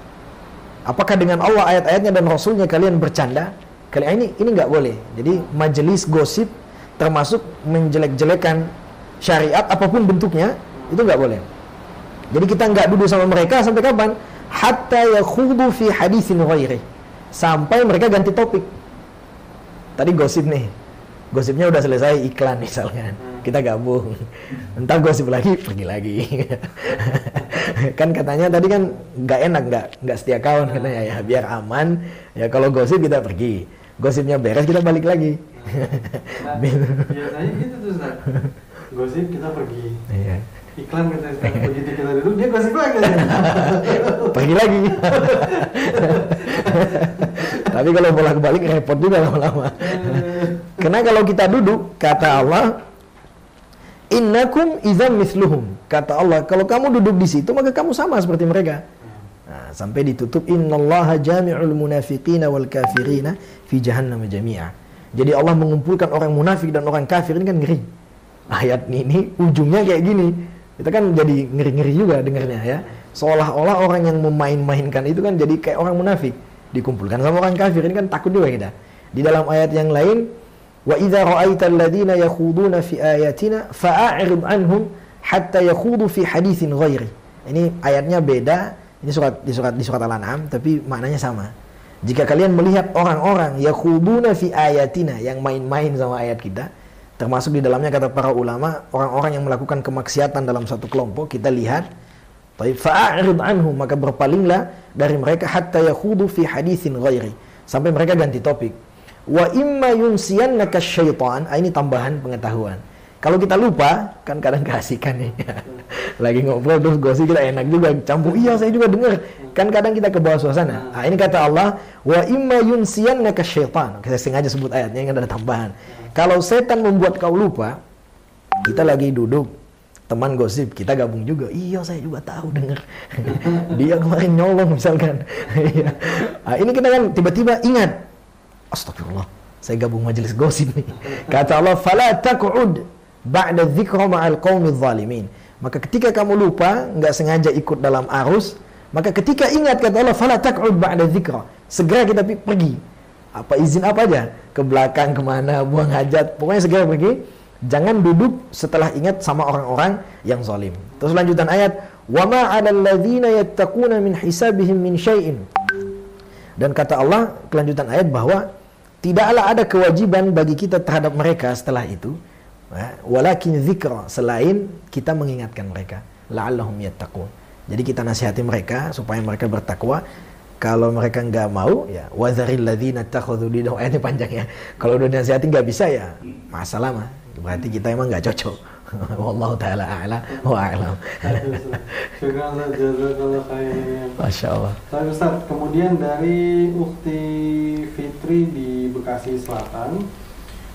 Apakah dengan Allah ayat-ayatnya dan Rasulnya kalian bercanda? Kali ini ini nggak boleh. Jadi majelis gosip termasuk menjelek-jelekan syariat apa pun bentuknya itu nggak boleh. Jadi kita nggak duduk sama mereka sampai kapan? hatta yakhudu fi hadisin ghairi sampai mereka ganti topik. Tadi gosip nih. Gosipnya udah selesai iklan misalnya. Kita gabung. Entar gosip lagi pergi lagi. [laughs] Kan katanya tadi kan nggak enak nggak nggak setia kawan katanya ya. Biar aman. Ya kalau gosip kita pergi. Gosipnya beres kita balik lagi nah, biasanya gitu tuh gosip kita pergi iya iklan katanya sekarang begitu kita duduk dia gosip lagi pergi lagi tapi kalau bolak balik repot juga lama-lama Karena kalau kita duduk, kata Allah, Innakum idzam misluhum. Kata Allah, kalau kamu duduk di situ maka kamu sama seperti mereka. Nah, sampai ditutup innallaha jami'ul munafiqina wal kafirina fi jahannam jami'a. Jadi Allah mengumpulkan orang munafik dan orang kafir ini kan ngeri. Ayat ini ujungnya kayak gini. Kita kan jadi ngeri-ngeri juga dengarnya ya. Seolah-olah orang yang memain-mainkan itu kan jadi kayak orang munafik. Dikumpulkan sama orang kafir ini kan takut juga kita. Di dalam ayat yang lain Wa idza ra'aita alladziina yakhuduna fi ayatina fa'a'rid anhum hatta yakhudu fi haditsin ghairi. Ini ayatnya beda, ini surat di surat di surat Al-An'am tapi maknanya sama. Jika kalian melihat orang-orang yakhuduna fi ayatina yang main-main sama ayat kita, termasuk di dalamnya kata para ulama, orang-orang yang melakukan kemaksiatan dalam satu kelompok, kita lihat fa'a'rid anhum maka berpalinglah dari mereka hatta yakhudu fi haditsin ghairi sampai mereka ganti topik Wa imma yunsiyannaka syaitan. Ah, ini tambahan pengetahuan. Kalau kita lupa, kan kadang keasikan nih. [laughs] Lagi ngobrol terus gosip kita enak juga campur. Iya, saya juga dengar. Kan kadang kita ke bawah suasana. Nah, ini kata Allah, wa imma yunsiyannaka syaitan. Saya sengaja sebut ayatnya yang ada tambahan. Kalau setan membuat kau lupa, kita lagi duduk teman gosip kita gabung juga iya saya juga tahu dengar [laughs] dia kemarin nyolong misalkan [laughs] iya. nah, ini kita kan tiba-tiba ingat Astagfirullah, saya gabung majelis gosip nih. Kata Allah, "Fala taq'ud ba'da dzikra ma'al qaumidz zalimin." Maka ketika kamu lupa, nggak sengaja ikut dalam arus, maka ketika ingat kata Allah, "Fala taq'ud ba'da dzikra." Segera kita pergi. Apa izin apa aja? Ke belakang ke mana, buang hajat, pokoknya segera pergi. Jangan duduk setelah ingat sama orang-orang yang zalim. Terus lanjutan ayat, "Wa ma 'alal ladzina yattaquna min hisabihim min syai'in." Dan kata Allah, kelanjutan ayat bahwa tidaklah ada kewajiban bagi kita terhadap mereka setelah itu walakin zikra selain kita mengingatkan mereka la'allahum yattaqun. Jadi kita nasihati mereka supaya mereka bertakwa. Kalau mereka nggak mau ya wazaril ladzina takhudhu dinahu ini panjang ya. Kalau udah nasihati nggak bisa ya masalah mah. Berarti kita emang nggak cocok. [laughs] Wallahu taala a'la wa a'lam. Masya Allah. Tapi Ustaz, kemudian dari Ukti Fitri di Bekasi Selatan,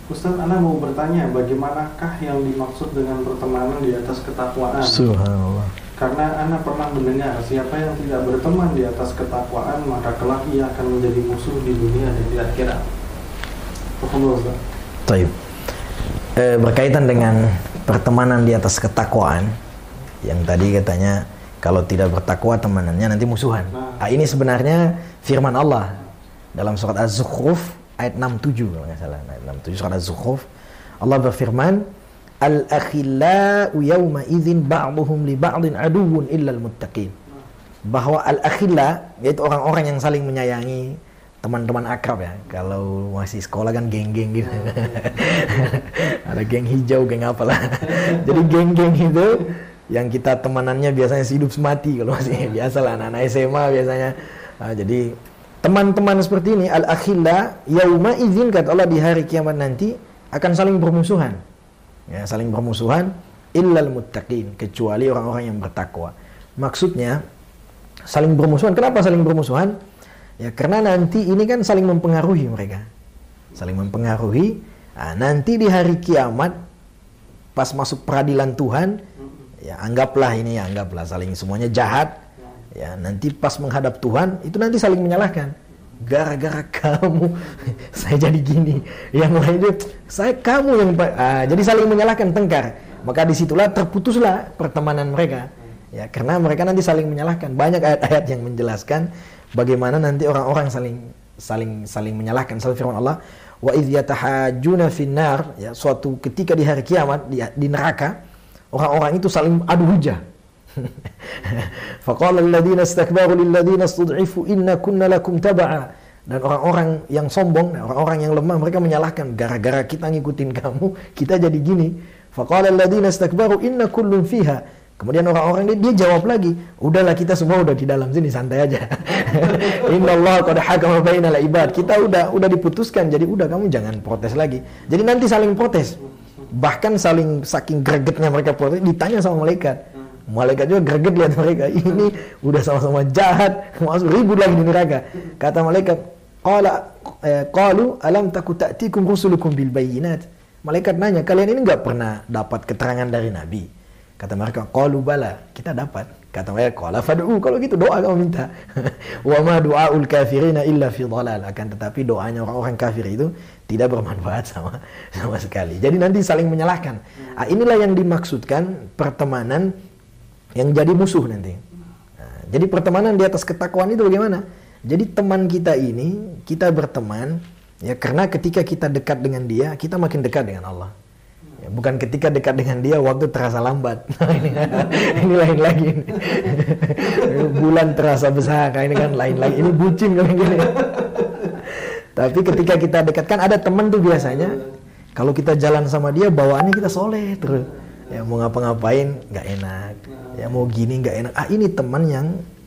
Ustaz Anda mau bertanya bagaimanakah yang dimaksud dengan pertemanan di atas ketakwaan? Subhanallah. Karena Anda pernah mendengar siapa yang tidak berteman di atas ketakwaan maka kelak ia akan menjadi musuh di dunia dan di akhirat. Taib. Eh, berkaitan dengan pertemanan di atas ketakwaan yang tadi katanya kalau tidak bertakwa temanannya nanti musuhan. Nah, ini sebenarnya firman Allah dalam surat Az-Zukhruf ayat 67 kalau nggak salah ayat 67 surat Az-Zukhruf Allah berfirman al-akhillau yawma idzin ba'dhum li ba'din aduwwun illa al-muttaqin bahwa al-akhilla yaitu orang-orang yang saling menyayangi teman-teman akrab ya. Kalau masih sekolah kan geng-geng gitu. [laughs] Ada geng hijau, geng apalah. [laughs] Jadi geng-geng itu yang kita temanannya biasanya hidup semati kalau masih [laughs] biasa lah anak-anak SMA biasanya. Nah, jadi teman-teman seperti ini al akhilla yauma izin kata Allah di hari kiamat nanti akan saling bermusuhan. Ya, saling bermusuhan illal muttaqin kecuali orang-orang yang bertakwa. Maksudnya saling bermusuhan. Kenapa saling bermusuhan? Ya, karena nanti ini kan saling mempengaruhi mereka. Saling mempengaruhi. Nah, nanti di hari kiamat pas masuk peradilan Tuhan, ya anggaplah ini ya, anggaplah saling semuanya jahat. Ya, nanti pas menghadap Tuhan itu nanti saling menyalahkan. Gara-gara kamu [laughs] saya jadi gini. Yang lain itu saya kamu yang ah, jadi saling menyalahkan tengkar. Maka di situlah terputuslah pertemanan mereka. Ya, karena mereka nanti saling menyalahkan. Banyak ayat-ayat yang menjelaskan bagaimana nanti orang-orang saling saling saling menyalahkan saling firman Allah wa idh finnar ya suatu ketika di hari kiamat di, di neraka orang-orang itu saling adu hujah [laughs] faqala alladziina istakbaru lil ladziina istud'ifu inna kunna lakum tab'a dan orang-orang yang sombong orang-orang yang lemah mereka menyalahkan gara-gara kita ngikutin kamu kita jadi gini faqala alladziina istakbaru inna kullun fiha Kemudian orang-orang ini dia jawab lagi, udahlah kita semua udah di dalam sini santai aja. [laughs] Inna Allah qad hakama bainal ibad. Kita udah udah diputuskan, jadi udah kamu jangan protes lagi. Jadi nanti saling protes. Bahkan saling saking gregetnya mereka protes, ditanya sama malaikat. Malaikat juga greget lihat mereka. Ini udah sama-sama jahat, masuk ribut lagi di neraka. Kata malaikat, qala eh, qalu alam taku ta'tikum rusulukum bil bayyinat? Malaikat nanya kalian ini nggak pernah dapat keterangan dari nabi? Kata mereka qalu bala kita dapat. Kata mereka qala fad'u. Kalau gitu doa kamu minta. [laughs] Wa ma du'aul kafirina illa fi dhalal. Akan tetapi doanya orang-orang kafir itu tidak bermanfaat sama sama sekali. Jadi nanti saling menyalahkan. Ah, inilah yang dimaksudkan pertemanan yang jadi musuh nanti nah, jadi pertemanan di atas ketakwaan itu bagaimana jadi teman kita ini, kita berteman ya karena ketika kita dekat dengan dia, kita makin dekat dengan Allah. Ya, bukan ketika dekat dengan dia waktu terasa lambat. [laughs] Nah, ini, lain lagi. [laughs] Bulan terasa besar, ini kan lain lagi. Ini bucin gini. Tapi ketika kita dekat kan ada teman tuh biasanya kalau kita jalan sama dia bawaannya kita soleh terus. Ya mau ngapa-ngapain nggak enak. Ya mau gini nggak enak. Ah ini teman yang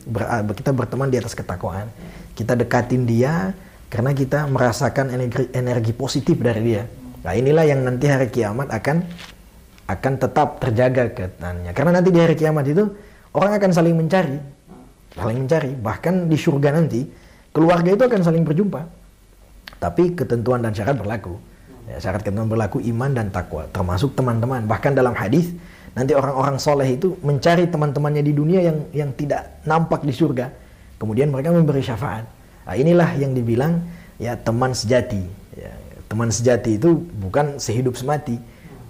ber, ah, kita berteman di atas ketakwaan. Kita dekatin dia karena kita merasakan energi, energi positif dari dia. Nah inilah yang nanti hari kiamat akan akan tetap terjaga ketannya. Karena nanti di hari kiamat itu orang akan saling mencari, saling mencari. Bahkan di surga nanti keluarga itu akan saling berjumpa. Tapi ketentuan dan syarat berlaku. Ya, syarat ketentuan berlaku iman dan takwa, termasuk teman-teman. Bahkan dalam hadis Nanti orang-orang soleh itu mencari teman-temannya di dunia yang yang tidak nampak di surga. Kemudian mereka memberi syafaat. Nah, inilah yang dibilang ya teman sejati. Ya, teman sejati itu bukan sehidup semati,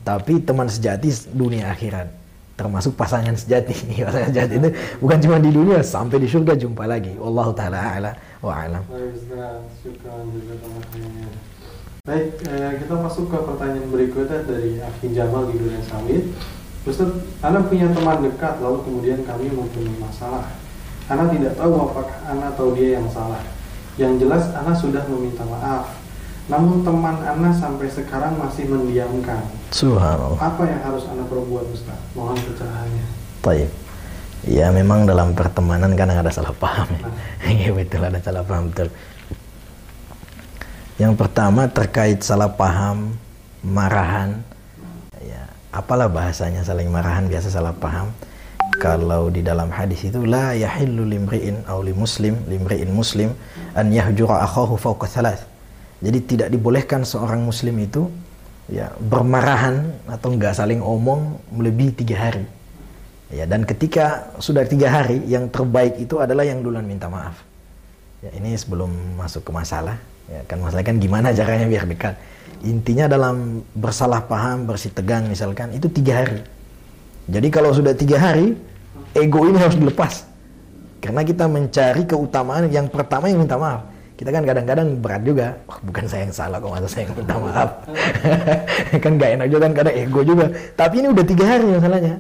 tapi teman sejati dunia akhirat. Termasuk pasangan sejati. [laughs] pasangan sejati itu bukan cuma di dunia, sampai di surga jumpa lagi. Allah taala ala wa alam. Baik, eh, kita masuk ke pertanyaan berikutnya dari Akin Jamal di Dunia Sawit. Ustaz, Anda punya teman dekat lalu kemudian kami mempunyai masalah. Anda tidak tahu apakah Anda atau dia yang salah. Yang jelas Anda sudah meminta maaf. Namun teman Anda sampai sekarang masih mendiamkan. Subhanallah. Apa yang harus Anda perbuat Ustaz? Mohon pencerahannya. Baik. Ya memang dalam pertemanan kadang ada salah paham. [laughs] Iya betul ada salah paham betul. Yang pertama terkait salah paham, marahan, apalah bahasanya saling marahan biasa salah paham. Kalau di dalam hadis itu la yahillu limri'in aw li muslim limri'in muslim an yahjura akhahu fawqa thalath. Jadi tidak dibolehkan seorang muslim itu ya bermarahan atau enggak saling omong melebihi tiga hari. Ya dan ketika sudah tiga hari yang terbaik itu adalah yang duluan minta maaf ya ini sebelum masuk ke masalah ya kan masalah kan gimana caranya biar dekat. Intinya dalam bersalah paham bersih tegang misalkan itu tiga hari. Jadi kalau sudah tiga hari ego ini harus dilepas. Karena kita mencari keutamaan yang pertama yang minta maaf. Kita kan kadang-kadang berat juga. Oh, bukan saya yang salah kok masa saya yang minta maaf? [laughs] Kan gak enak juga kan kadang ego juga. Tapi ini udah tiga hari masalahnya.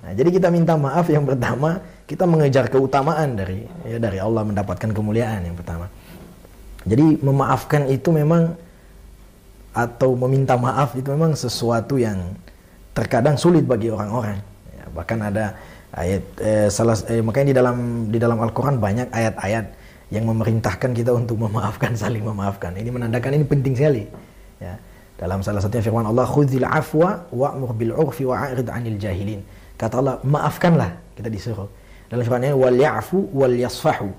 Nah, jadi kita minta maaf yang pertama kita mengejar keutamaan dari ya dari Allah mendapatkan kemuliaan yang pertama jadi memaafkan itu memang atau meminta maaf itu memang sesuatu yang terkadang sulit bagi orang-orang. Ya, bahkan ada ayat eh, salah eh, makanya di dalam di dalam Al-Qur'an banyak ayat-ayat yang memerintahkan kita untuk memaafkan [laughs] saling memaafkan. Ini menandakan ini penting sekali. Ya. Dalam salah satunya firman Allah, "Khudzil afwa wa'mur bil 'urfi wa'rid 'anil jahilin." Kata Allah, maafkanlah kita disuruh. Dalam firman-Nya, "Wal ya'fu wal yasfahu."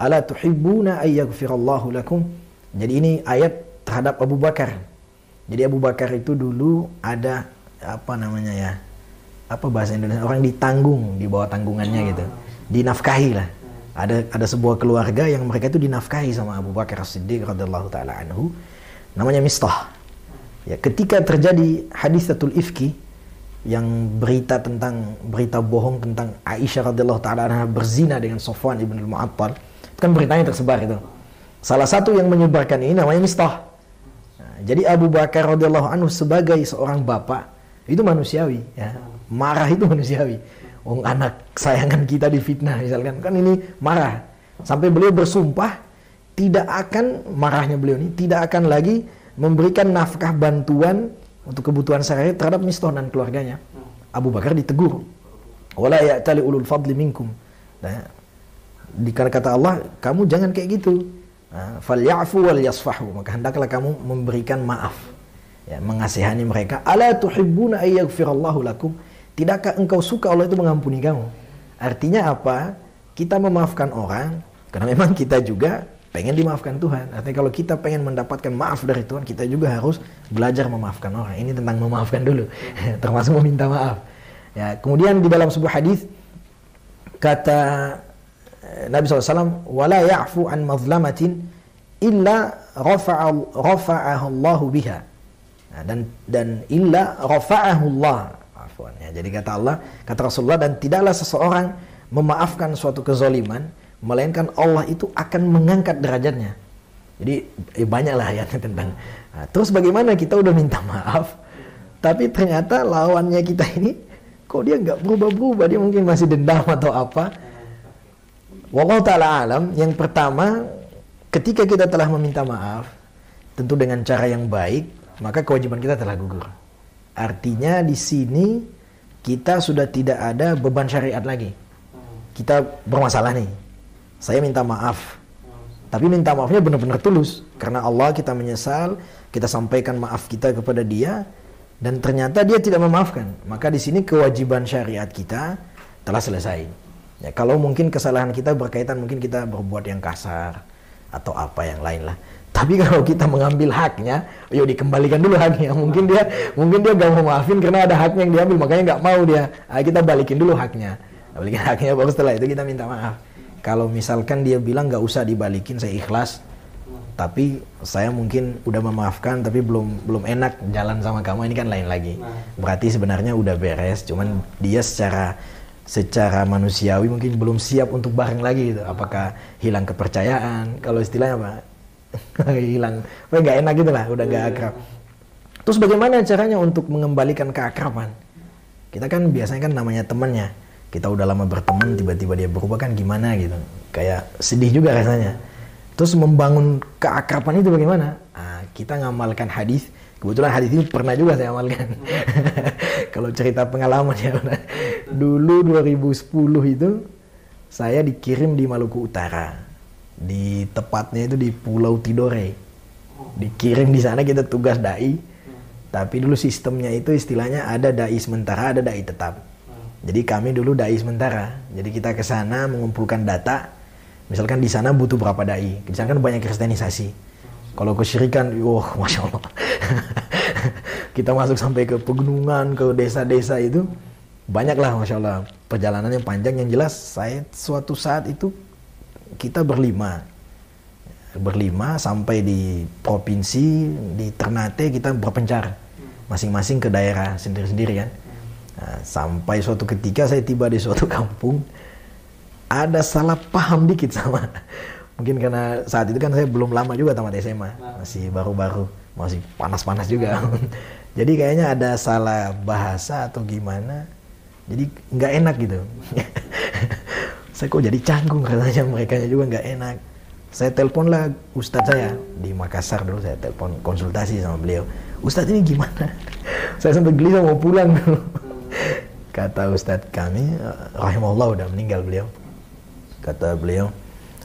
Ala tuhibbuna ay yaghfirallahu lakum? Jadi ini ayat terhadap Abu Bakar jadi Abu Bakar itu dulu ada apa namanya ya? Apa bahasa Indonesia? Orang ditanggung di bawah tanggungannya gitu. Dinafkahi lah. Ada ada sebuah keluarga yang mereka itu dinafkahi sama Abu Bakar As-Siddiq radhiyallahu taala anhu. Namanya Mistah. Ya, ketika terjadi hadisatul ifki yang berita tentang berita bohong tentang Aisyah radhiyallahu taala anha berzina dengan Sofwan ibn al-Mu'attal, kan beritanya tersebar itu. Salah satu yang menyebarkan ini namanya Mistah. Jadi Abu Bakar radhiyallahu anhu sebagai seorang bapak itu manusiawi ya. Marah itu [laughs] manusiawi. Oh, anak sayangan kita difitnah misalkan kan ini marah. Sampai beliau bersumpah tidak akan marahnya beliau ini tidak akan lagi memberikan nafkah bantuan untuk kebutuhan sehari terhadap Mistah dan keluarganya. Abu Bakar ditegur. Wala ya'tali ulul fadli minkum. Nah, di kata Allah, kamu jangan kayak gitu. Falyafu wal yasfahu. Maka hendaklah kamu memberikan maaf. Ya mengasihani mereka. Ala tuhibbuna ay yaghfirallahu lakum? Tidakkah engkau suka Allah itu mengampuni kamu? Artinya apa? Kita memaafkan orang karena memang kita juga pengen dimaafkan Tuhan. Artinya kalau kita pengen mendapatkan maaf dari Tuhan, kita juga harus belajar memaafkan orang. Ini tentang memaafkan dulu, [laughs] termasuk meminta maaf. Ya, kemudian di dalam sebuah hadis kata eh, Nabi SAW, "Wala ya'fu an mazlamatin illa rafa'a rafa'ahu Allah biha." Nah, dan dan illa rafa'ahu Allah. Afwan ya. Jadi kata Allah, kata Rasulullah dan tidaklah seseorang memaafkan suatu kezaliman melainkan Allah itu akan mengangkat derajatnya. Jadi eh, banyak lah ayatnya tentang. Nah, terus bagaimana kita udah minta maaf, tapi ternyata lawannya kita ini kok dia nggak berubah-berubah, dia mungkin masih dendam atau apa. Wallahu taala alam. Yang pertama, ketika kita telah meminta maaf, tentu dengan cara yang baik, maka kewajiban kita telah gugur. Artinya di sini kita sudah tidak ada beban syariat lagi. Kita bermasalah nih saya minta maaf. Tapi minta maafnya benar-benar tulus. Karena Allah kita menyesal, kita sampaikan maaf kita kepada dia, dan ternyata dia tidak memaafkan. Maka di sini kewajiban syariat kita telah selesai. Ya, kalau mungkin kesalahan kita berkaitan mungkin kita berbuat yang kasar atau apa yang lain lah. Tapi kalau kita mengambil haknya, yuk dikembalikan dulu haknya. Mungkin dia mungkin dia gak mau maafin karena ada haknya yang diambil, makanya nggak mau dia. Nah, kita balikin dulu haknya. Balikin haknya baru setelah itu kita minta maaf. Kalau misalkan dia bilang nggak usah dibalikin, saya ikhlas. Tapi saya mungkin udah memaafkan, tapi belum belum enak jalan sama kamu ini kan lain lagi. Berarti sebenarnya udah beres, cuman dia secara secara manusiawi mungkin belum siap untuk bareng lagi gitu. Apakah hilang kepercayaan? Kalau istilahnya apa? [laughs] hilang, apa nggak enak gitu lah, udah nggak iya. akrab. Terus bagaimana caranya untuk mengembalikan keakraban? Kita kan biasanya kan namanya temannya kita udah lama berteman tiba-tiba dia berubah kan gimana gitu. Kayak sedih juga rasanya. Terus membangun keakraban itu bagaimana? Nah, kita ngamalkan hadis. Kebetulan hadis ini pernah juga saya amalkan. [laughs] Kalau cerita pengalaman ya. Dulu 2010 itu saya dikirim di Maluku Utara. Di tepatnya itu di Pulau Tidore. Dikirim di sana kita tugas dai. Tapi dulu sistemnya itu istilahnya ada dai sementara ada dai tetap jadi kami dulu dai sementara. Jadi kita ke sana mengumpulkan data. Misalkan di sana butuh berapa dai. Di sana kan banyak kristenisasi. Kalau kesyirikan, wah, masya Allah. [laughs] kita masuk sampai ke pegunungan, ke desa-desa itu banyaklah, masya Allah. Perjalanan yang panjang yang jelas. Saya suatu saat itu kita berlima, berlima sampai di provinsi di Ternate kita berpencar masing-masing ke daerah sendiri-sendiri kan Nah, sampai suatu ketika saya tiba di suatu kampung, ada salah paham dikit sama. Mungkin karena saat itu kan saya belum lama juga tamat SMA, masih baru-baru, masih panas-panas juga. [laughs] Jadi kayaknya ada salah bahasa atau gimana. Jadi nggak enak gitu. [laughs] saya kok jadi canggung katanya mereka juga nggak enak. Saya telepon lah ustadz saya di Makassar dulu saya telepon konsultasi sama beliau. Ustadz ini gimana? [laughs] saya sampai gelisah mau pulang dulu kata Ustadz kami rahimahullah udah meninggal beliau. Kata beliau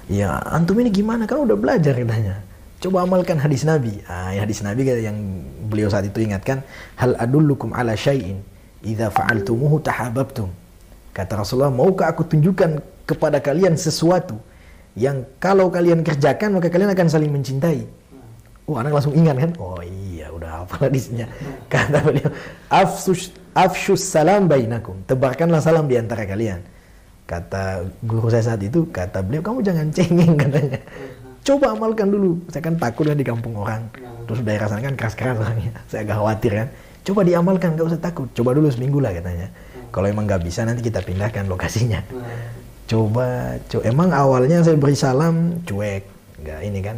ya antum ini gimana? Kan udah belajar katanya. Coba amalkan hadis Nabi. Ah, ya hadis Nabi yang beliau saat itu ingatkan hal adullukum ala syai'in idza fa'altumuhu tahabbtum. Kata Rasulullah maukah aku tunjukkan kepada kalian sesuatu yang kalau kalian kerjakan maka kalian akan saling mencintai. Oh anak langsung ingat kan? Oh iya udah apa hadisnya kata beliau afsus afshus salam bainakum. Tebarkanlah salam di antara kalian. Kata guru saya saat itu, kata beliau, kamu jangan cengeng katanya. Coba amalkan dulu. Saya kan takut kan di kampung orang. Terus daerah sana kan keras-keras orangnya. Saya agak khawatir kan. Coba diamalkan, gak usah takut. Coba dulu seminggu lah katanya. Kalau emang nggak bisa nanti kita pindahkan lokasinya. Coba, co emang awalnya saya beri salam cuek, nggak ini kan.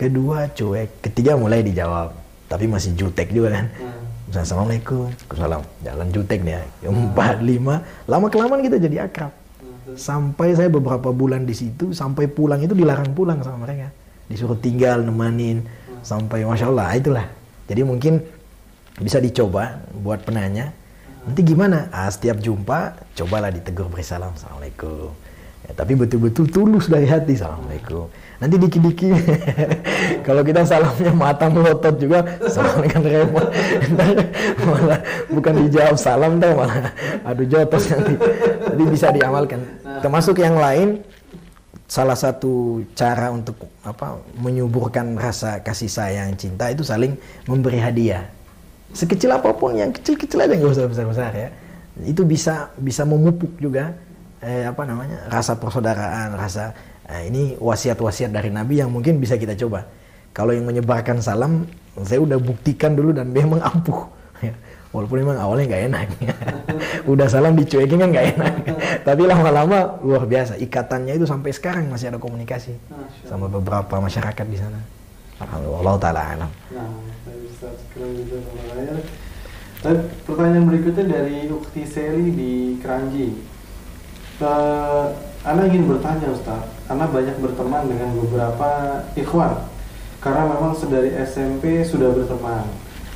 Kedua cuek, ketiga mulai dijawab, tapi masih jutek juga kan. Assalamualaikum, Assalamualaikum. Jalan jutek nih ya. Empat, lima, lama kelamaan kita jadi akrab. Sampai saya beberapa bulan di situ, sampai pulang itu dilarang pulang sama mereka. Disuruh tinggal, nemanin, sampai Masya Allah, itulah. Jadi mungkin bisa dicoba buat penanya. Nanti gimana? Ah, setiap jumpa, cobalah ditegur beri salam. Assalamualaikum. Ya, tapi betul-betul tulus dari hati. Assalamualaikum nanti dikit-dikit [laughs] kalau kita salamnya mata melotot juga salam kan repot [laughs] malah bukan dijawab salam deh malah aduh jotos nanti. Jadi bisa diamalkan. Termasuk yang lain salah satu cara untuk apa menyuburkan rasa kasih sayang cinta itu saling memberi hadiah. Sekecil apa pun yang kecil-kecil aja nggak usah besar-besar ya. Itu bisa bisa memupuk juga eh, apa namanya rasa persaudaraan rasa eh, ini wasiat-wasiat dari Nabi yang mungkin bisa kita coba. Kalau yang menyebarkan salam saya udah buktikan dulu dan memang ampuh ya walaupun memang awalnya nggak enak. [laughs] Udah salam dicuekin kan nggak enak. [laughs] Tapi lama-lama luar biasa. Ikatannya itu sampai sekarang masih ada komunikasi sama beberapa masyarakat di sana. Alhamdulillah taala alam. Nah Dan pertanyaan berikutnya dari Ukti Seri di Keranji. Uh, Anda ingin bertanya Ustaz, Anda banyak berteman dengan beberapa ikhwan karena memang sedari SMP sudah berteman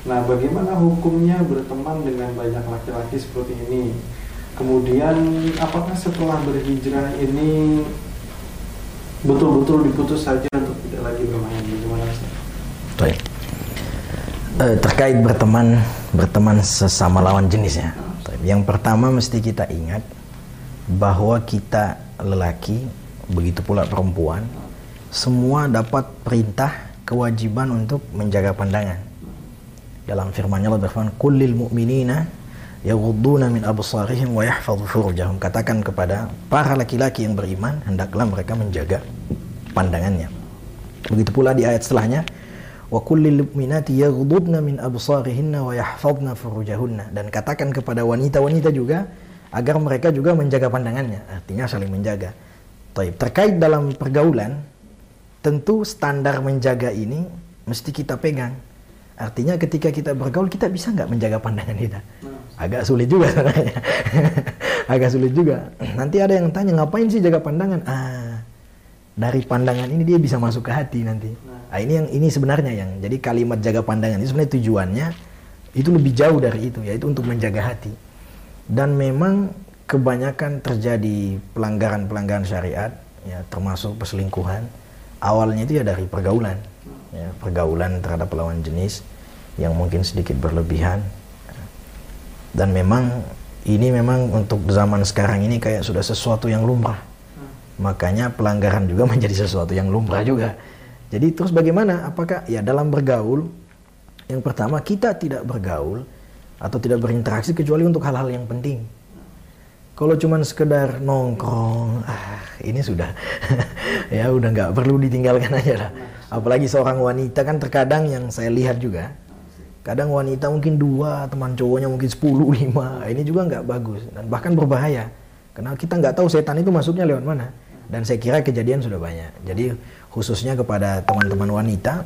Nah, bagaimana hukumnya berteman dengan banyak laki-laki seperti ini? Kemudian, apakah setelah berhijrah ini betul-betul diputus saja untuk tidak lagi bermain? Bagaimana? Baik. Eh, terkait berteman berteman sesama lawan jenis ya. Yang pertama mesti kita ingat bahwa kita lelaki begitu pula perempuan semua dapat perintah kewajiban untuk menjaga pandangan. Dalam firman Allah berfirman kullil mu'minina yaghudduna min absarihim wa yahfadhu furujahum. Katakan kepada para laki-laki yang beriman hendaklah mereka menjaga pandangannya. Begitu pula di ayat setelahnya wa kullil mu'minati yaghudduna min absarihinna wa yahfadhna furujahunna. Dan katakan kepada wanita-wanita juga agar mereka juga menjaga pandangannya artinya saling menjaga Taib. terkait dalam pergaulan tentu standar menjaga ini mesti kita pegang Artinya ketika kita bergaul kita bisa nggak menjaga pandangan kita? Agak sulit juga sebenarnya. [laughs] Agak sulit juga. Nanti ada yang tanya ngapain sih jaga pandangan? Ah, dari pandangan ini dia bisa masuk ke hati nanti. Nah, ini yang ini sebenarnya yang jadi kalimat jaga pandangan itu sebenarnya tujuannya itu lebih jauh dari itu yaitu untuk menjaga hati. Dan memang kebanyakan terjadi pelanggaran-pelanggaran syariat ya termasuk perselingkuhan. Awalnya itu ya dari pergaulan ya, pergaulan terhadap lawan jenis yang mungkin sedikit berlebihan. Dan memang ini memang untuk zaman sekarang ini kayak sudah sesuatu yang lumrah. Makanya pelanggaran juga [laughs] menjadi sesuatu yang lumrah juga. Jadi terus bagaimana? Apakah ya dalam bergaul? Yang pertama kita tidak bergaul atau tidak berinteraksi kecuali untuk hal-hal yang penting. Kalau cuma sekedar nongkrong ah ini sudah [laughs] ya udah nggak perlu ditinggalkan aja lah. Apalagi seorang wanita kan terkadang yang saya lihat juga kadang wanita mungkin dua teman cowoknya mungkin sepuluh [laughs] lima ini juga nggak bagus dan bahkan berbahaya. Karena kita nggak tahu setan itu masuknya lewat mana. Dan saya kira kejadian sudah banyak. Jadi khususnya kepada teman-teman wanita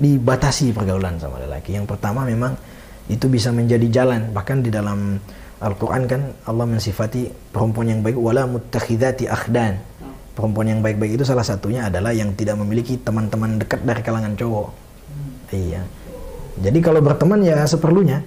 dibatasi pergaulan sama lelaki. Yang pertama memang itu bisa menjadi jalan bahkan di dalam Al-Quran kan Allah mensifati perempuan yang baik wala mutakhidati akhdan perempuan yang baik-baik itu salah satunya adalah yang tidak memiliki teman-teman dekat dari kalangan cowok iya jadi kalau berteman ya seperlunya.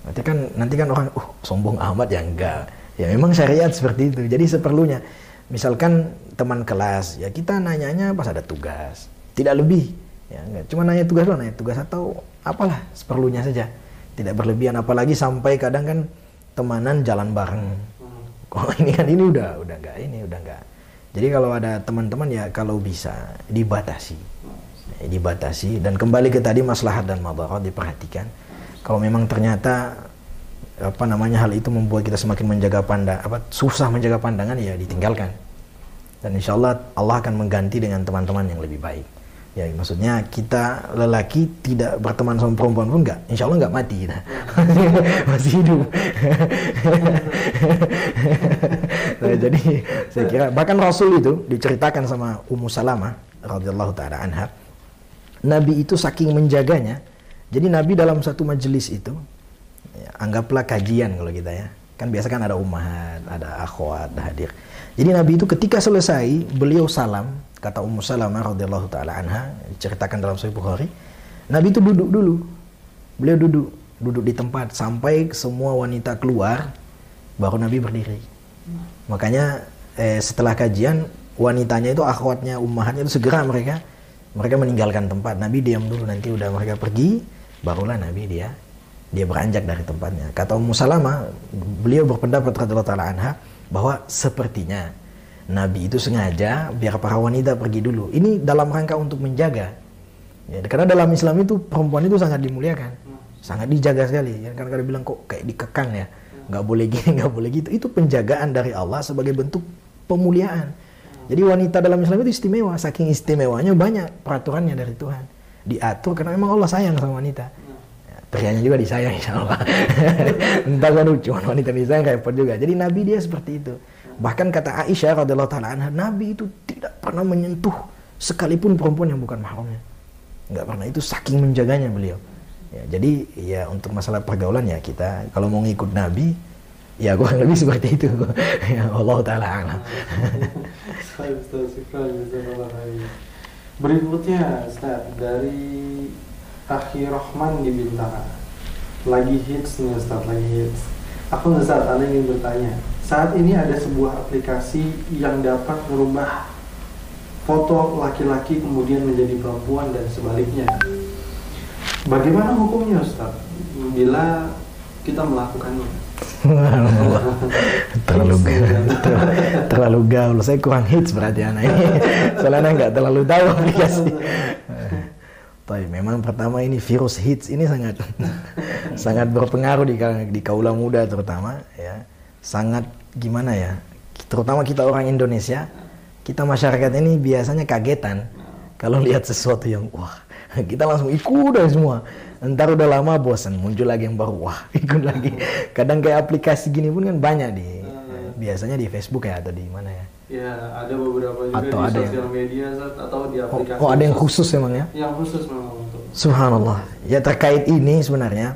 Nanti kan nanti kan orang, uh sombong amat ya enggak. Ya memang syariat seperti itu. Jadi seperlunya. Misalkan teman kelas, ya kita nanyanya pas ada tugas, tidak lebih. Ya enggak, cuma nanya tugas lo, nanya tugas atau apalah seperlunya saja. Tidak berlebihan apalagi sampai kadang kan temanan jalan bareng. Kok [laughs] ini kan ini udah udah enggak ini udah enggak. Jadi kalau ada teman-teman ya kalau bisa dibatasi dibatasi dan kembali ke tadi maslahat dan madarat diperhatikan. Kalau memang ternyata apa namanya hal itu membuat kita semakin menjaga pandang apa susah menjaga pandangan ya ditinggalkan. Dan insya Allah Allah akan mengganti dengan teman-teman yang lebih baik. Ya maksudnya kita lelaki tidak berteman sama perempuan pun enggak, insya Allah enggak mati kita. [laughs] Masih hidup. [laughs] nah, jadi saya kira bahkan Rasul itu diceritakan sama Ummu Salamah radhiyallahu taala anha Nabi itu saking menjaganya, jadi Nabi dalam satu majelis itu, ya, anggaplah kajian kalau kita ya, kan biasa kan ada umat, ada akhwat, ada hadir. Jadi Nabi itu ketika selesai, beliau salam, kata Ummu Salamah radhiyallahu taala anha, diceritakan dalam Sahih Bukhari, Nabi itu duduk dulu, beliau duduk, duduk di tempat sampai semua wanita keluar, baru Nabi berdiri. Makanya eh, setelah kajian wanitanya itu akhwatnya ummahatnya itu segera mereka mereka meninggalkan tempat. Nabi diam dulu nanti udah mereka pergi barulah Nabi dia dia beranjak dari tempatnya. Kata Ummu Salamah beliau berpendapat radhiyallahu taala anha bahwa sepertinya Nabi itu sengaja biar para wanita pergi dulu. Ini dalam rangka untuk menjaga. Ya, karena dalam Islam itu perempuan itu sangat dimuliakan, sangat dijaga sekali. Ya, karena kadang bilang kok kayak dikekang ya, nggak boleh gini, [laughs] nggak boleh gitu. Itu penjagaan dari Allah sebagai bentuk pemuliaan. Jadi wanita dalam Islam itu istimewa, saking istimewanya banyak peraturannya dari Tuhan. Diatur karena memang Allah sayang sama wanita. Ya, prianya juga disayang insya Allah. [laughs] Entah kan cuma wanita disayang repot juga. Jadi Nabi dia seperti itu. Bahkan kata Aisyah radhiallahu taala anha, Nabi itu tidak pernah menyentuh sekalipun perempuan yang bukan mahramnya. Enggak pernah itu saking menjaganya beliau. Ya, jadi ya untuk masalah pergaulan ya kita kalau mau ngikut Nabi ya kurang lebih seperti itu [laughs] ya Allah taala berikutnya Ustaz dari Akhi Rahman di Bintara lagi hits nih Ustaz lagi hits. Aku Ustaz ada ingin bertanya. Saat ini ada sebuah aplikasi yang dapat merubah foto laki-laki kemudian menjadi perempuan dan sebaliknya. Bagaimana hukumnya Ustaz? Bila kita melakukannya? [laughs] Terlalu gaul. [laughs] Terlalu gaul. Saya kurang hits berarti anak ini. [laughs] Soalnya nggak terlalu tahu aplikasi tapi memang pertama ini virus hits ini sangat [laughs] sangat berpengaruh di di kaula muda terutama ya. Sangat gimana ya terutama kita orang Indonesia kita masyarakat ini biasanya kagetan kalau lihat sesuatu yang wah kita langsung ikut dan semua. Ntar udah lama bosan muncul lagi yang baru wah [laughs] ikut lagi. Kadang kayak aplikasi gini pun kan banyak di hmm. biasanya di Facebook ya atau di mana ya ya ada beberapa juga atau di ada sosial yang, media atau di aplikasi oh, oh ada yang khusus emang ya? Yang khusus memang untuk subhanallah. Ya terkait ini sebenarnya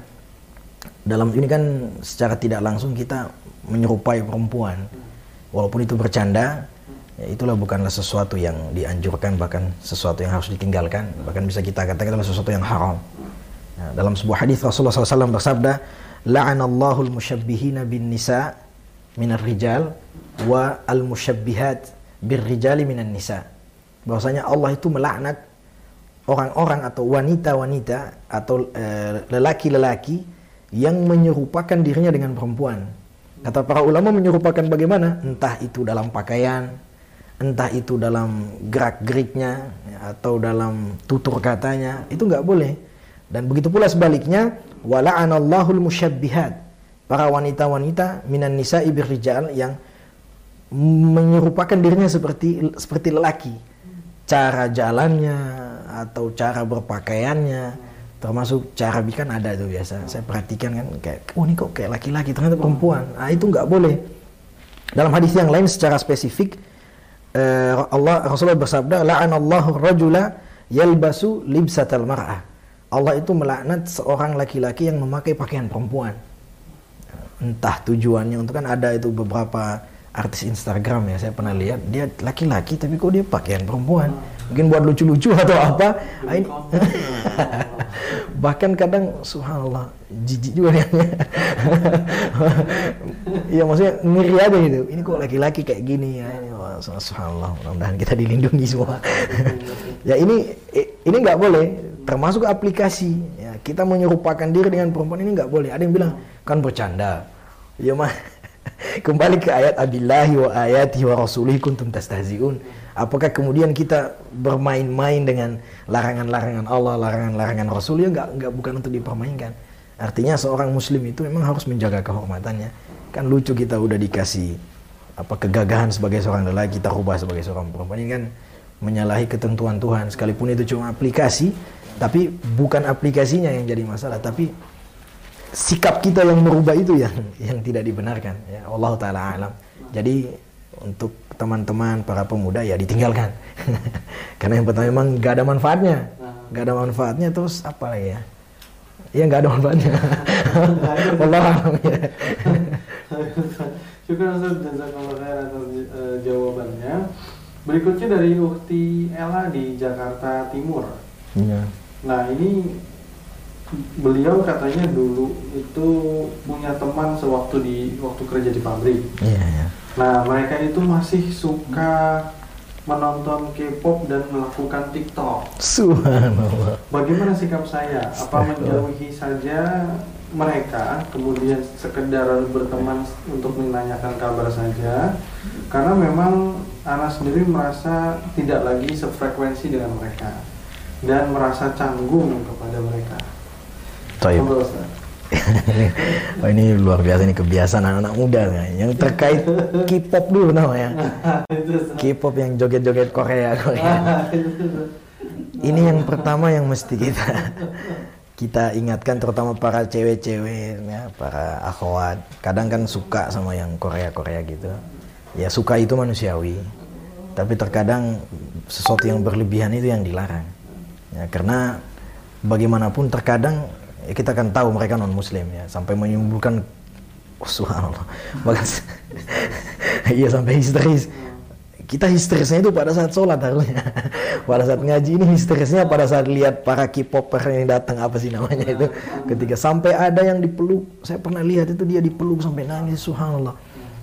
dalam ini kan secara tidak langsung kita menyerupai perempuan. Walaupun itu bercanda ya itulah bukanlah sesuatu yang dianjurkan bahkan sesuatu yang harus ditinggalkan bahkan bisa kita katakan adalah sesuatu yang haram. Nah, dalam sebuah hadis Rasulullah SAW bersabda, "La'anallahu al-musyabbihina bin nisa minar rijal wa al-musyabbihat bir rijali minan nisa." Bahwasanya Allah itu melaknat orang-orang atau wanita-wanita atau eh, lelaki-lelaki yang menyerupakan dirinya dengan perempuan. Kata para ulama menyerupakan bagaimana? Entah itu dalam pakaian, entah itu dalam gerak-geriknya atau dalam tutur katanya, itu nggak boleh dan begitu pula sebaliknya, wala'anallahul musyabbihat. Para wanita-wanita minan nisa ibir rijal yang menyerupakan dirinya seperti seperti lelaki. Cara jalannya atau cara berpakaiannya termasuk cara bikin ada itu biasa. Saya perhatikan kan kayak oh ini kok kayak laki-laki ternyata perempuan. Nah, itu nggak boleh. Dalam hadis yang lain secara spesifik eh, Allah Rasulullah bersabda la'anallahu rajula yalbasu libsatal mar'ah Allah itu melaknat seorang laki-laki yang memakai pakaian perempuan. Entah tujuannya untuk kan ada itu beberapa artis Instagram ya saya pernah lihat dia laki-laki tapi kok dia pakaian perempuan. Mungkin buat lucu-lucu atau apa. Ah, [laughs] bahkan kadang subhanallah jijik juga dia. Ya maksudnya ngeri aja gitu. Ini kok laki-laki kayak gini ya? Ini wah, subhanallah mudah-mudahan kita dilindungi semua. [laughs] Ya ini ini nggak boleh. Termasuk aplikasi. Ya kita menyerupakan diri dengan perempuan ini nggak boleh. Ada yang bilang kan bercanda. Ya mah [laughs] kembali ke ayat abillahi wa ayati wa rasulihi kuntum tastahziun. Apakah kemudian kita bermain-main dengan larangan-larangan Allah larangan-larangan Rasul? Ya nggak nggak bukan untuk dipermainkan. Artinya seorang muslim itu memang harus menjaga kehormatannya. Kan lucu kita udah dikasih apa kegagahan sebagai seorang lelaki kita rubah sebagai seorang perempuan. Ini kan menyalahi ketentuan Tuhan. Sekalipun itu cuma aplikasi tapi bukan aplikasinya yang jadi masalah, tapi sikap kita yang merubah itu yang yang tidak dibenarkan. Ya Allah taala alam. Jadi untuk teman-teman para pemuda ya ditinggalkan. [laughs] Karena yang pertama memang gak ada manfaatnya. Gak ada manfaatnya terus apa lagi ya? Ya nggak ada manfaatnya. [laughs] Allah alam ya. [laughs] Syukur Ustaz Jazakallah khair atas uh, jawabannya. Berikutnya dari Ukti Ella di Jakarta Timur. Iya. Nah ini beliau katanya dulu itu punya teman sewaktu di waktu kerja di pabrik. Iya. Yeah, Nah mereka itu masih suka menonton K-pop dan melakukan TikTok. Subhanallah. Bagaimana sikap saya? Apa menjauhi saja mereka, kemudian sekedar berteman untuk menanyakan kabar saja? Karena memang anak sendiri merasa tidak lagi sefrekuensi dengan mereka dan merasa canggung kepada mereka. Taib. [laughs] Oh, ini luar biasa ini kebiasaan anak-anak muda kan. Yang terkait [laughs] K-pop dulu namanya. [laughs] K-pop yang joget-joget Korea Korea. Ini yang pertama yang mesti kita kita ingatkan terutama para cewek-cewek ya, para akhwat. Kadang kan suka sama yang Korea-Korea gitu. Ya suka itu manusiawi. Tapi terkadang sesuatu yang berlebihan itu yang dilarang. Ya, karena bagaimanapun terkadang ya, kita kan tahu mereka non muslim ya. Sampai menimbulkan oh, subhanallah. Bahkan [laughs] iya sampai histeris. Kita histerisnya itu pada saat sholat harusnya. [laughs] Pada saat ngaji ini histerisnya pada saat lihat para K-popper yang datang apa sih namanya itu. Ketika sampai ada yang dipeluk saya pernah lihat itu dia dipeluk sampai nangis subhanallah.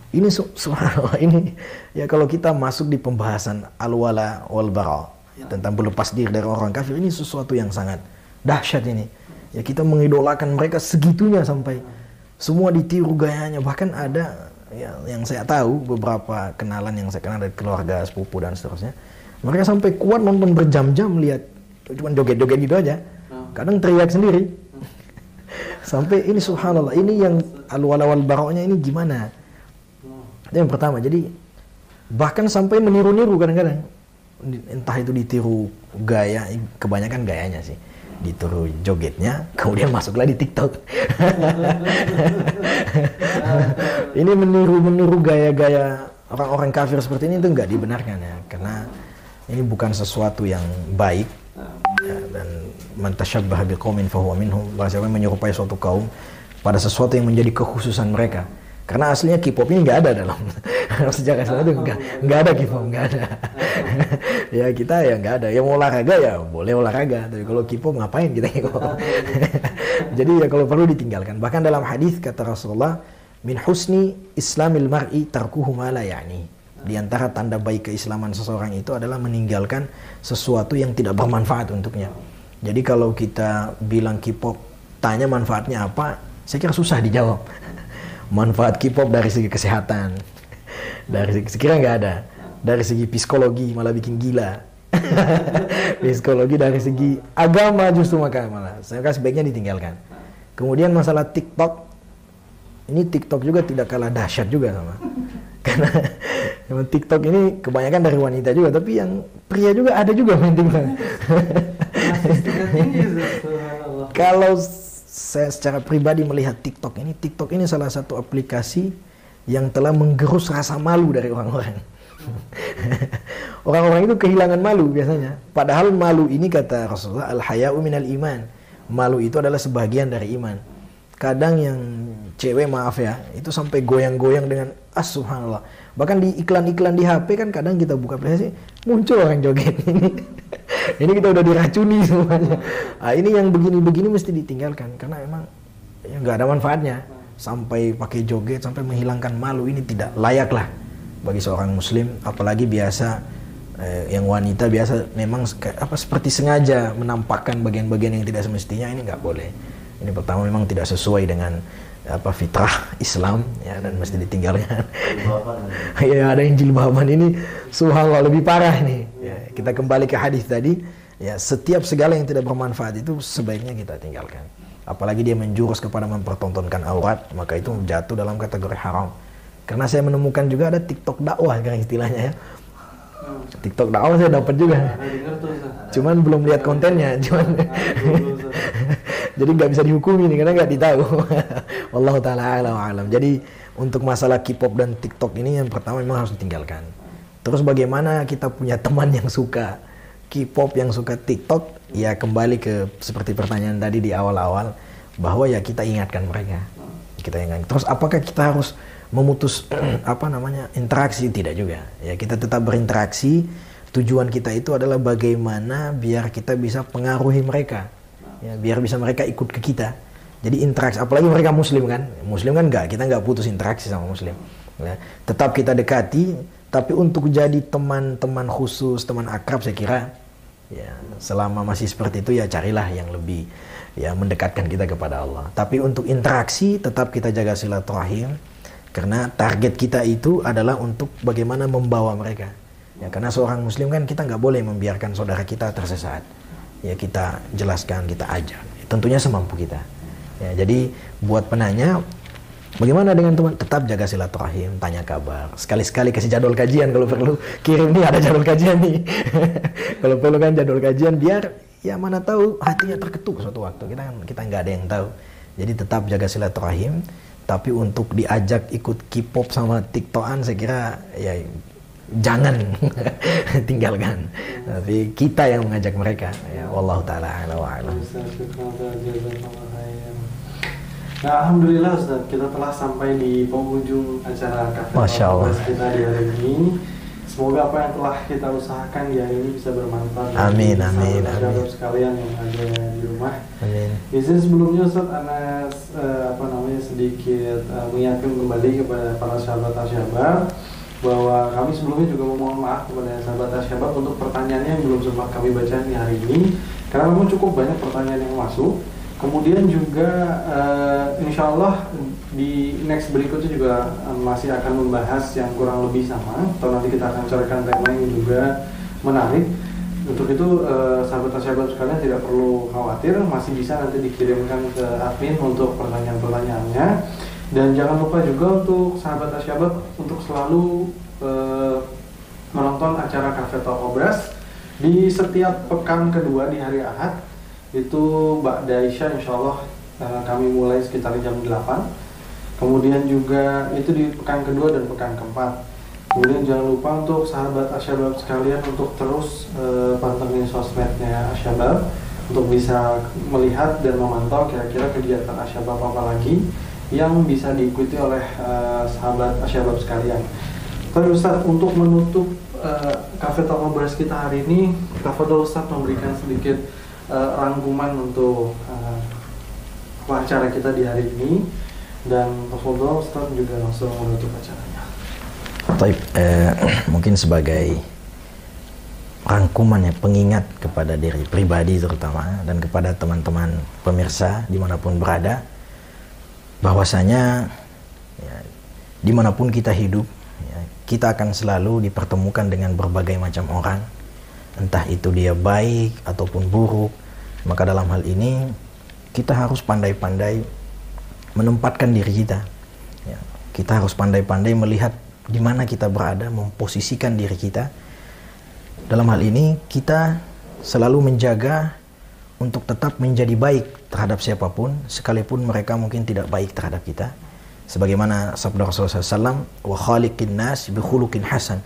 Ini su- subhanallah ini. Ya kalau kita masuk di pembahasan al-wala wal bara ya, tentang berlepas diri dari orang kafir ini sesuatu yang sangat dahsyat ini ya kita mengidolakan mereka segitunya sampai semua ditiru gayanya. Bahkan ada ya, yang saya tahu beberapa kenalan yang saya kenal dari keluarga sepupu dan seterusnya. Mereka sampai kuat nonton berjam-jam lihat cuma joget-joget gitu aja. Kadang teriak sendiri. [laughs] Sampai ini subhanallah ini yang al-wala wal baroknya ini gimana? Itu yang pertama. Jadi bahkan sampai meniru-niru kadang-kadang. Entah itu ditiru gaya kebanyakan gayanya sih ditiru jogetnya kemudian masuklah di TikTok. [laughs] Ini meniru meniru gaya-gaya orang-orang kafir seperti ini itu nggak dibenarkan ya karena ini bukan sesuatu yang baik. Ya, dan man tasyabbah biqaumin fahuwa minhum bahasa yang menyerupai suatu kaum pada sesuatu yang menjadi kekhususan mereka karena aslinya K-pop ini nggak ada dalam [laughs] sejarah Islam itu nggak nggak ada K-pop nggak ada. Ya kita ya nggak ada. Yang mau olahraga ya boleh olahraga. Tapi kalau K-pop ngapain kita K-pop [laughs] jadi ya kalau perlu ditinggalkan. Bahkan dalam hadis kata Rasulullah min husni islamil mar'i tarkuhu ma la ya'ni. Di antara tanda baik keislaman seseorang itu adalah meninggalkan sesuatu yang tidak bermanfaat untuknya. Jadi kalau kita bilang K-pop, tanya manfaatnya apa, saya kira susah dijawab. Manfaat K-pop dari segi kesehatan, dari segi sekira nggak ada. Dari segi psikologi malah bikin gila. [laughs] psikologi dari segi agama justru maka malah. Saya kira sebaiknya ditinggalkan. Kemudian masalah TikTok, ini TikTok juga tidak kalah dahsyat juga sama. [laughs] Karena Emang TikTok ini kebanyakan dari wanita juga, tapi yang pria juga ada juga [laughs] main TikTok. Kalau saya secara pribadi melihat TikTok ini, TikTok ini salah satu aplikasi yang telah menggerus rasa malu dari orang-orang. [laughs] Orang-orang itu kehilangan malu biasanya. Padahal malu ini kata Rasulullah al-haya'u minal iman. Malu itu adalah sebagian dari iman. Kadang yang cewek maaf ya, itu sampai goyang-goyang dengan ah subhanallah. Bahkan di iklan-iklan di HP kan kadang kita buka aplikasi muncul orang joget [laughs] ini. ini kita udah diracuni semuanya. Nah, ini yang begini-begini mesti ditinggalkan karena emang ya nggak ada manfaatnya. Sampai pakai joget, sampai menghilangkan malu ini tidak layak lah bagi seorang muslim apalagi biasa eh, yang wanita biasa memang apa seperti sengaja menampakkan bagian-bagian yang tidak semestinya ini nggak boleh ini pertama memang tidak sesuai dengan apa fitrah Islam ya dan mesti ditinggalkan [laughs] ya ada yang jilbaban ini subhanallah lebih parah nih ya, kita kembali ke hadis tadi. Ya setiap segala yang tidak bermanfaat itu sebaiknya kita tinggalkan. Apalagi dia menjurus kepada mempertontonkan aurat maka itu jatuh dalam kategori haram. Karena saya menemukan juga ada TikTok dakwah kan istilahnya ya. TikTok dakwah saya dapat juga. Cuman belum lihat kontennya, cuman [laughs] jadi nggak bisa dihukumi nih karena nggak ditahu. [laughs] Wallahu taala alam alam. Jadi untuk masalah K-pop dan TikTok ini yang pertama memang harus ditinggalkan. Terus bagaimana kita punya teman yang suka K-pop yang suka TikTok? Ya kembali ke seperti pertanyaan tadi di awal-awal bahwa ya kita ingatkan mereka. Kita ingatkan. Terus apakah kita harus memutus [clears throat] apa namanya interaksi tidak juga. Ya kita tetap berinteraksi. Tujuan kita itu adalah bagaimana biar kita bisa pengaruhi mereka. Ya biar bisa mereka ikut ke kita. Jadi interaksi apalagi mereka muslim kan? Muslim kan enggak kita enggak putus interaksi sama muslim. Ya. tetap kita dekati. Tapi untuk jadi teman-teman khusus, teman akrab saya kira ya selama masih seperti itu ya carilah yang lebih ya mendekatkan kita kepada Allah. Tapi untuk interaksi tetap kita jaga silaturahim karena target kita itu adalah untuk bagaimana membawa mereka. Ya karena seorang muslim kan kita nggak boleh membiarkan saudara kita tersesat. Ya kita jelaskan, kita ajak. Tentunya semampu kita. Ya, jadi buat penanya Bagaimana dengan teman? Tetap jaga silaturahim, tanya kabar. Sekali-sekali kasih jadwal kajian kalau perlu. Kirim nih ada jadwal kajian nih. [laughs] kalau perlu kan jadwal kajian biar ya mana tahu hatinya terketuk suatu waktu. Kita kan kita nggak ada yang tahu. Jadi tetap jaga silaturahim. Tapi untuk diajak ikut K-pop sama TikTokan saya kira ya jangan [laughs] tinggalkan. Tapi kita yang mengajak mereka. Ya Allah taala a'lam. Nah, Alhamdulillah Ustaz, kita telah sampai di penghujung acara Masya Allah. kita di hari ini. Semoga apa yang telah kita usahakan di hari ini bisa bermanfaat. Amin, bagi amin, amin. sekalian yang ada di rumah. Amin. Izin sebelumnya Ustaz, Anas eh, apa namanya sedikit eh, mengingatkan kembali kepada para sahabat Asyabar bahwa kami sebelumnya juga memohon maaf kepada sahabat Asyabar untuk pertanyaannya yang belum sempat kami baca di hari ini karena memang cukup banyak pertanyaan yang masuk. Kemudian juga uh, insya Allah di next berikutnya juga eh, masih akan membahas yang kurang lebih sama atau nanti kita akan carikan tema yang juga menarik. Untuk itu uh, sahabat-sahabat sekalian tidak perlu khawatir, masih bisa nanti dikirimkan ke admin untuk pertanyaan-pertanyaannya. Dan jangan lupa juga untuk sahabat-sahabat untuk selalu uh, menonton acara Cafe Talk Obras di setiap pekan kedua di hari Ahad itu Mbak Daisha insya Allah uh, kami mulai sekitar jam 8 kemudian juga itu di pekan kedua dan pekan keempat. Kemudian jangan lupa untuk sahabat Asyabab sekalian untuk terus uh, pantengin sosmednya Asyabab untuk bisa melihat dan memantau kira-kira kegiatan Asyabab apa lagi yang bisa diikuti oleh uh, sahabat Asyabab sekalian. Tapi Ustaz untuk menutup uh, Cafe Talk kita hari ini Tafadol Ustaz memberikan sedikit uh, rangkuman untuk uh, acara kita di hari ini dan Tafadol Ustaz juga langsung menutup acaranya. Taib, eh, [clears throat] mungkin sebagai rangkuman ya pengingat kepada diri pribadi terutama dan kepada teman-teman pemirsa di mana pun berada bahwasanya ya, di mana pun kita hidup ya, kita akan selalu dipertemukan dengan berbagai macam orang entah itu dia baik ataupun buruk maka dalam hal ini kita harus pandai-pandai menempatkan diri kita. Ya, kita harus pandai-pandai melihat di mana kita berada memposisikan diri kita. Dalam hal ini kita selalu menjaga untuk tetap menjadi baik terhadap siapa pun sekalipun mereka mungkin tidak baik terhadap kita. Sebagaimana sabda Rasulullah SAW wa khaliqin nas bi hasan.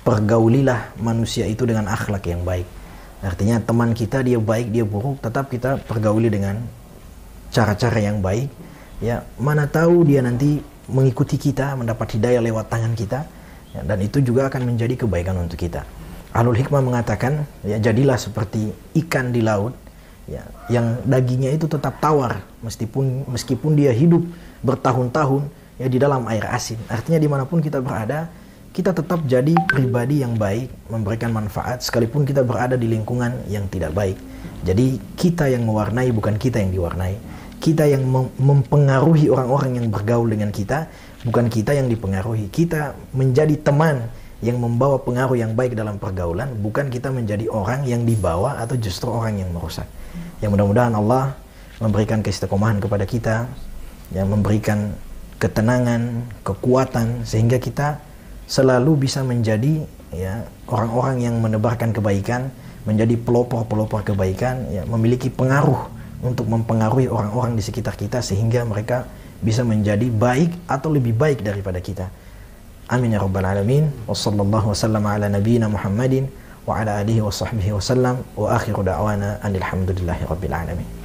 Pergaulilah manusia itu dengan akhlak yang baik. Artinya teman kita dia baik dia buruk tetap kita pergauli dengan cara-cara yang baik ya mana tahu dia nanti mengikuti kita mendapat hidayah lewat tangan kita. Ya, dan itu juga akan menjadi kebaikan untuk kita. Ahlul Hikmah mengatakan ya jadilah seperti ikan di laut ya yang dagingnya itu tetap tawar meskipun meskipun dia hidup bertahun-tahun ya di dalam air asin. Artinya di mana pun kita berada kita tetap jadi pribadi yang baik memberikan manfaat sekalipun kita berada di lingkungan yang tidak baik. Jadi kita yang mewarnai bukan kita yang diwarnai kita yang mem mempengaruhi orang-orang yang bergaul dengan kita bukan kita yang dipengaruhi kita menjadi teman yang membawa pengaruh yang baik dalam pergaulan bukan kita menjadi orang yang dibawa atau justru orang yang merusak. Yang mudah-mudahan Allah memberikan keistiqomahan kepada kita, yang memberikan ketenangan, kekuatan sehingga kita selalu bisa menjadi ya orang-orang yang menebarkan kebaikan, menjadi pelopor-pelopor kebaikan, ya memiliki pengaruh untuk mempengaruhi orang-orang di sekitar kita sehingga mereka bisa menjadi baik atau lebih baik daripada kita. Amin ya rabbal alamin. Wa sallallahu wasallam ala nabiyyina Muhammadin wa ala alihi wa sahbihi wasallam wa akhiru da'wana alhamdulillahi rabbil alamin.